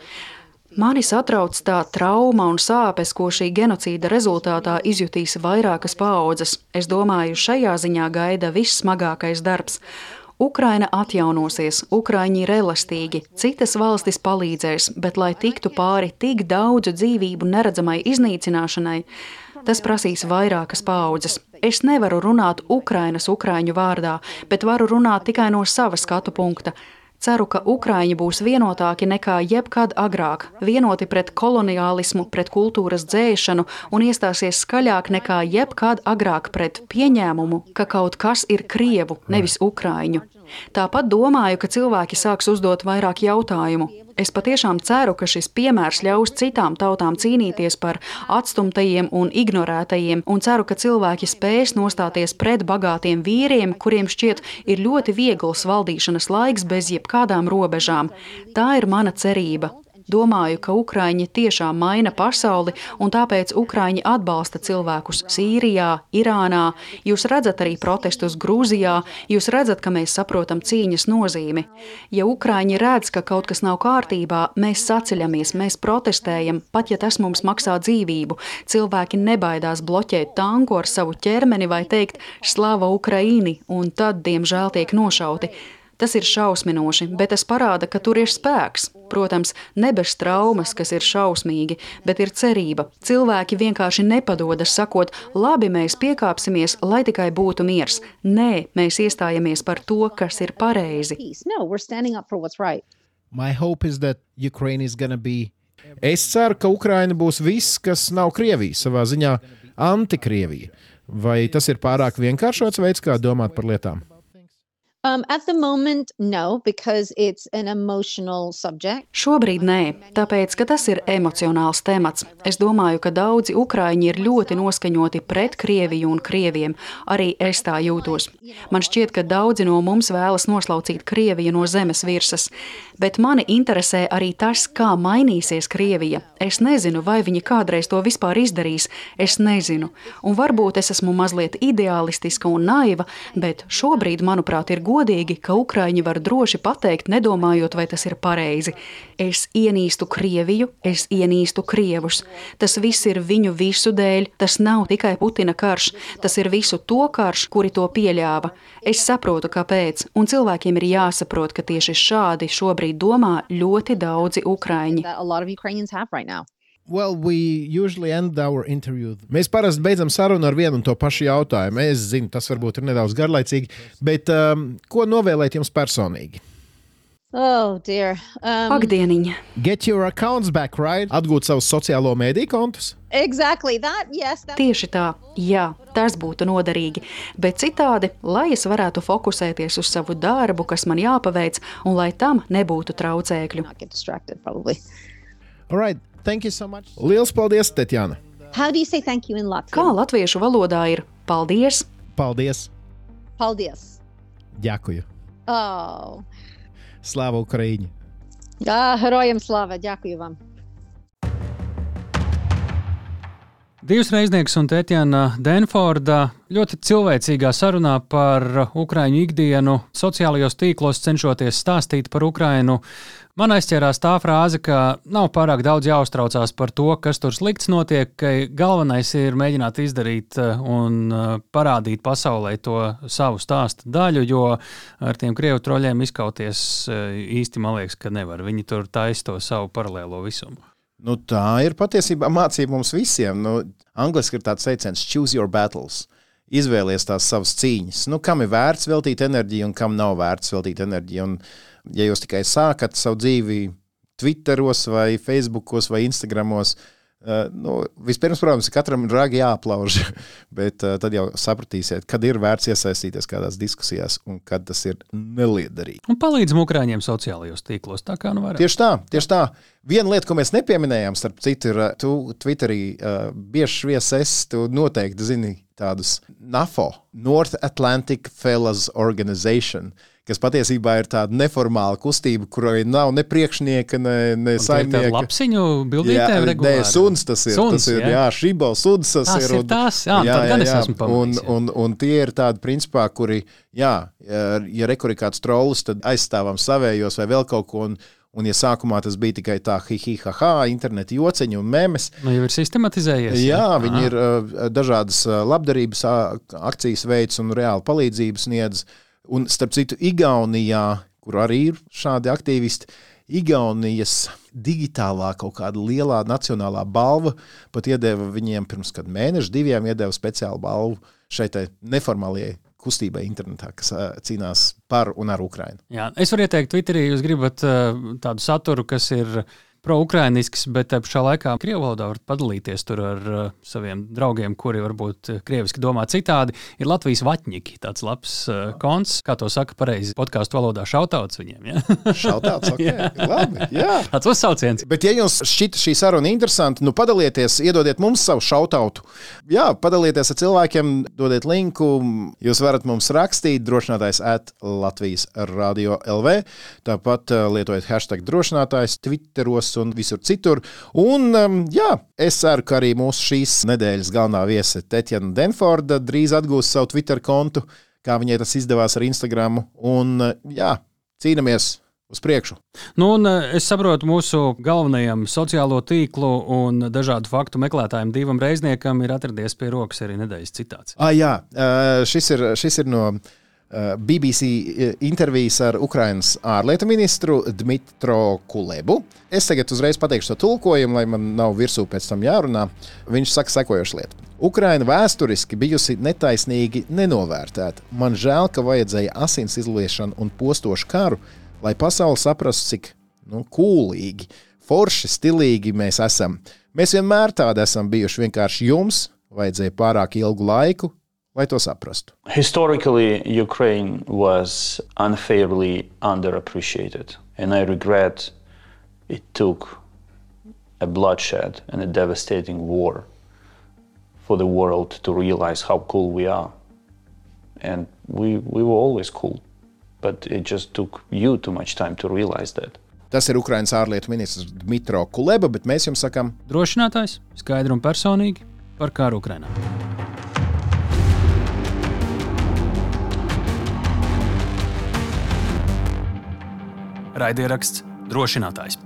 Mani satrauc tā trauma un sāpes, ko šī genocīda rezultātā izjutīs vairākas paaudzes. Es domāju, šajā ziņā gaida vissmagākais darbs. Ukraina atjaunosies, Ukraiņi ir elastīgi, citas valstis palīdzēs, bet, lai tiktu pāri tik daudzu dzīvību neredzamai iznīcināšanai, tas prasīs vairākas paudzes. Es nevaru runāt Ukrainas Ukrāņu vārdā, bet varu runāt tikai no sava skatu punkta. Ceru, ka Ukrāņi būs vienotāki nekā jebkad agrāk, vienoti pret koloniālismu, pret kultūras dzēšanu un iestāsies skaļāk nekā jebkad agrāk pret pieņēmumu, ka kaut kas ir krievu, nevis ukrāņu. Tāpat domāju, ka cilvēki sāks uzdot vairāk jautājumu. Es patiešām ceru, ka šis piemērs ļaus citām tautām cīnīties par atstumtajiem un ignorētajiem, un ceru, ka cilvēki spēs nostāties pret bagātiem vīriem, kuriem šķiet ir ļoti viegls valdīšanas laiks bez jebkādām robežām. Tā ir mana cerība. Domāju, ka Ukrāņi tiešām maina pasauli, un tāpēc Ukrāņi atbalsta cilvēkus Sīrijā, Irānā. Jūs redzat arī protestus Grūzijā, jūs redzat, ka mēs saprotam cīņas nozīmi. Ja Ukrāņi redz, ka kaut kas nav kārtībā, mēs saceļamies, mēs protestējam, pat ja tas mums maksā dzīvību. Cilvēki nebaidās bloķēt tanku ar savu ķermeni vai teikt Slava Ukraini, un tad, diemžēl, tiek nošauti. Tas ir šausminoši, bet tas parāda, ka tur ir spēks. Protams, ne bez traumas, kas ir šausmīgi, bet ir cerība. Cilvēki vienkārši nepadodas, sakot, labi, mēs piekāpsimies, lai tikai būtu miers. Nē, mēs iestājamies par to, kas ir pareizi. Es ceru, ka Ukraina būs viss, kas nav Krievija, savā ziņā antikrievija. Vai tas ir pārāk vienkāršots veids, kā domāt par lietām? Um, moment, no. Šobrīd nē, tāpēc, ka tas ir emocionāls temats. Es domāju, ka daudzi ukraiņi ir ļoti noskaņoti pret Krieviju un Krieviem. Arī es tā jūtos. Man šķiet, ka daudzi no mums vēlas noslaucīt Krieviju no zemes virsmas. Bet mani interesē arī tas, kā mainīsies Krievija. Es nezinu, vai viņi kādreiz to vispār izdarīs. Es nezinu. Un varbūt es esmu mazliet ideālistiska un naiva, bet šobrīd, manuprāt, ir godīgi godīgi, ka Ukrāņi var droši pateikt, nedomājot, vai tas ir pareizi. Es ienīstu Krieviju, es ienīstu Krievus. Tas viss ir viņu visu dēļ, tas nav tikai Putina karš, tas ir visu to karš, kuri to pieļāva. Es saprotu, kāpēc, un cilvēkiem ir jāsaprot, ka tieši šādi šobrīd domā ļoti daudzi Ukrāņi. Well, we usually end our interview. Mēs parasti beidzam sarunu ar vienu un to pašu jautājumu. Es zinu, tas varbūt ir nedaudz garlaicīgi, bet um, ko novēlēt jums personīgi? Oh, dear. Um, Ak, dieniņa. Get your accounts back, right? Atgūt savus sociālo mēdīju kontus. exactly that. Yes. That, Tieši tā, jā, tas būtu noderīgi. Bet citādi, lai es varētu fokusēties uz savu darbu, kas man jāpaveic, un lai tam nebūtu traucēkļu. not get distracted, probably. All right. Thank you so much. Lielas paldies, Tetjana. How do you say thank you in Latvian? Kā latviešu valodā ir paldies, Paldies. Paldies. Ďakujem. Oh. Slāva Ukraiņai! Ah, Herojam slava. Ďakujem вам. Divas reiznieks un Tētjana Denforda ļoti cilvēcīgā sarunā par Ukraiņu ikdienu, sociālajos tīklos cenšoties stāstīt par Ukrainu. Man aizķērās tā frāze, ka nav pārāk daudz jāuztraucās par to, kas tur slikts notiek, ka galvenais ir mēģināt izdarīt eh, un eh, parādīt pasaulē to savu stāstu daļu, jo ar tiem krievu troļļiem izkauties eh, īsti man liekas, ka nevar. Viņi tur taisa to savu paralēlo visumu. Nu, tā ir patiesībā mācība mums visiem. Nu, Angliski ir tāds teiciens, choose your battles. Izvēlies tās savas cīņas. Nu, kam ir vērts veltīt enerģiju un kam nav vērts veltīt enerģiju. Un, ja jūs tikai sākat savu dzīvi Twitteros, vai Facebookos, vai Instagramos, uh, nu, vispirms, protams, katram ir ragi jāaplauž, bet uh, tad jau sapratīsiet, kad ir vērts iesaistīties kādās diskusijās un kad tas ir neliederīgi. Un palīdzam Ukrāņiem sociālajos tīklos. Tā kā nu varam. Tieši tā, tieši tā. Viena lieta, ko mēs nepieminējām, starp citu, ir, uh, tu Twitterī uh, bieži viesis, tu noteikti zini tādus NAFO, North Atlantic Fellas Organization, kas patiesībā ir tāda neformāla kustība, kurai nav ne priekšnieka, ne, ne saimnieka. lapsiņu Jā, bildītēm nē, regulāri. suns tas ir. Suns, tas ir jā. jā, šibo suns tas Tas ir. ir tas, jā, gan es esmu un, jā. un, un tie ir tādi principā, kuri, jā, ja, rekur ir kāds trolls, tad aizstāvam savējos vai vēl kaut ko. Un, un ja sākumā tas bija tikai tā, hi, hi, ha, interneta jociņi un memes, Nu, jau ir sistematizējies. Jā, viņi ir uh, dažādas uh, labdarības akcijas veids un reāli palīdzību sniedz. Un, starp citu, Igaunijā, kur arī ir šādi aktīvisti, Igaunijas digitālā kaut kāda lielā nacionālā balva pat iedeva viņiem pirms mēneša, diviem iedeva speciālu balvu šai neformālajai kustībai internetā, kas uh, cīnās par un ar Ukrajinu. Es varu ieteikt, Twitterī jūs gribat uh, tādu saturu, kas ir pro-ukrainisks, bet te pašā laikā krievu valodā varat padalīties tur ar uh, saviem draugiem, kuri varbūt uh, krieviski domā citādi. Ir Latvijas vatņiki, tāds labs uh, konts, kā to saka pareizi podkāstu valodā, šautauts viņiem. Ja? Šautauts, ok, labi, jā. Tāds uzsauciens. Bet, ja jums šķita šī saruna interesanta, nu padalieties, iedodiet mums savu šautautu. Jā, padalieties ar cilvēkiem, dodiet linku. Jūs varat mums rakstīt, drošinātājs at Latvijas Radio LV. Tāpat uh, lietojiet hashtag drošinātājs Twitteros un visur citur. Un, um, jā, es ceru, ka arī mūsu šīs nedēļas galvenā viese Tetjana Denforda drīz atgūs savu Twitter kontu, kā viņai tas izdevās ar Instagram. Un, uh, jā, cīnāmies uz priekšu. Nu, un, eh, es saprotu, mūsu galvenajam sociālo tīklu un dažādu faktu meklētājiem, divam reizniekam, ir atradies pie rokas arī nedēļas citāts. Ah, jā, uh, šis ir, šis ir no uh, BBC intervijas ar Ukraiņas ārlietu ministru Dmitro Kulebu. Es tagad uzreiz pateikšu to tulkojumu, lai man nav virsū pēc tam jārunā. Viņš saka sekojošu lietu. Ukraina vēsturiski bijusi netaisnīgi nenovērtēta. Man žēl, ka vajadzēja asins izliešanu un postošu karu, lai pasaule saprastu, cik nu, kūlīgi, forši, stilīgi mēs esam. Mēs vienmēr tādi esam bijuši. Vienkārši jums vajadzēja pārāk ilgu laiku, lai to saprastu. Historically, Ukraine was unfairly underappreciated, and I regret it took a bloodshed and a devastating war for the world to realize how cool we are. And we, we were always cool, but it just took you too much time to realize that. Tas ir Ukraiņas ārlietu ministrs Dmitro Kuleba, bet mēs jums sakām, Drošinātājs skaidri un personīgi par kāru Ukrajinā. Raidieraksts drošinātājs.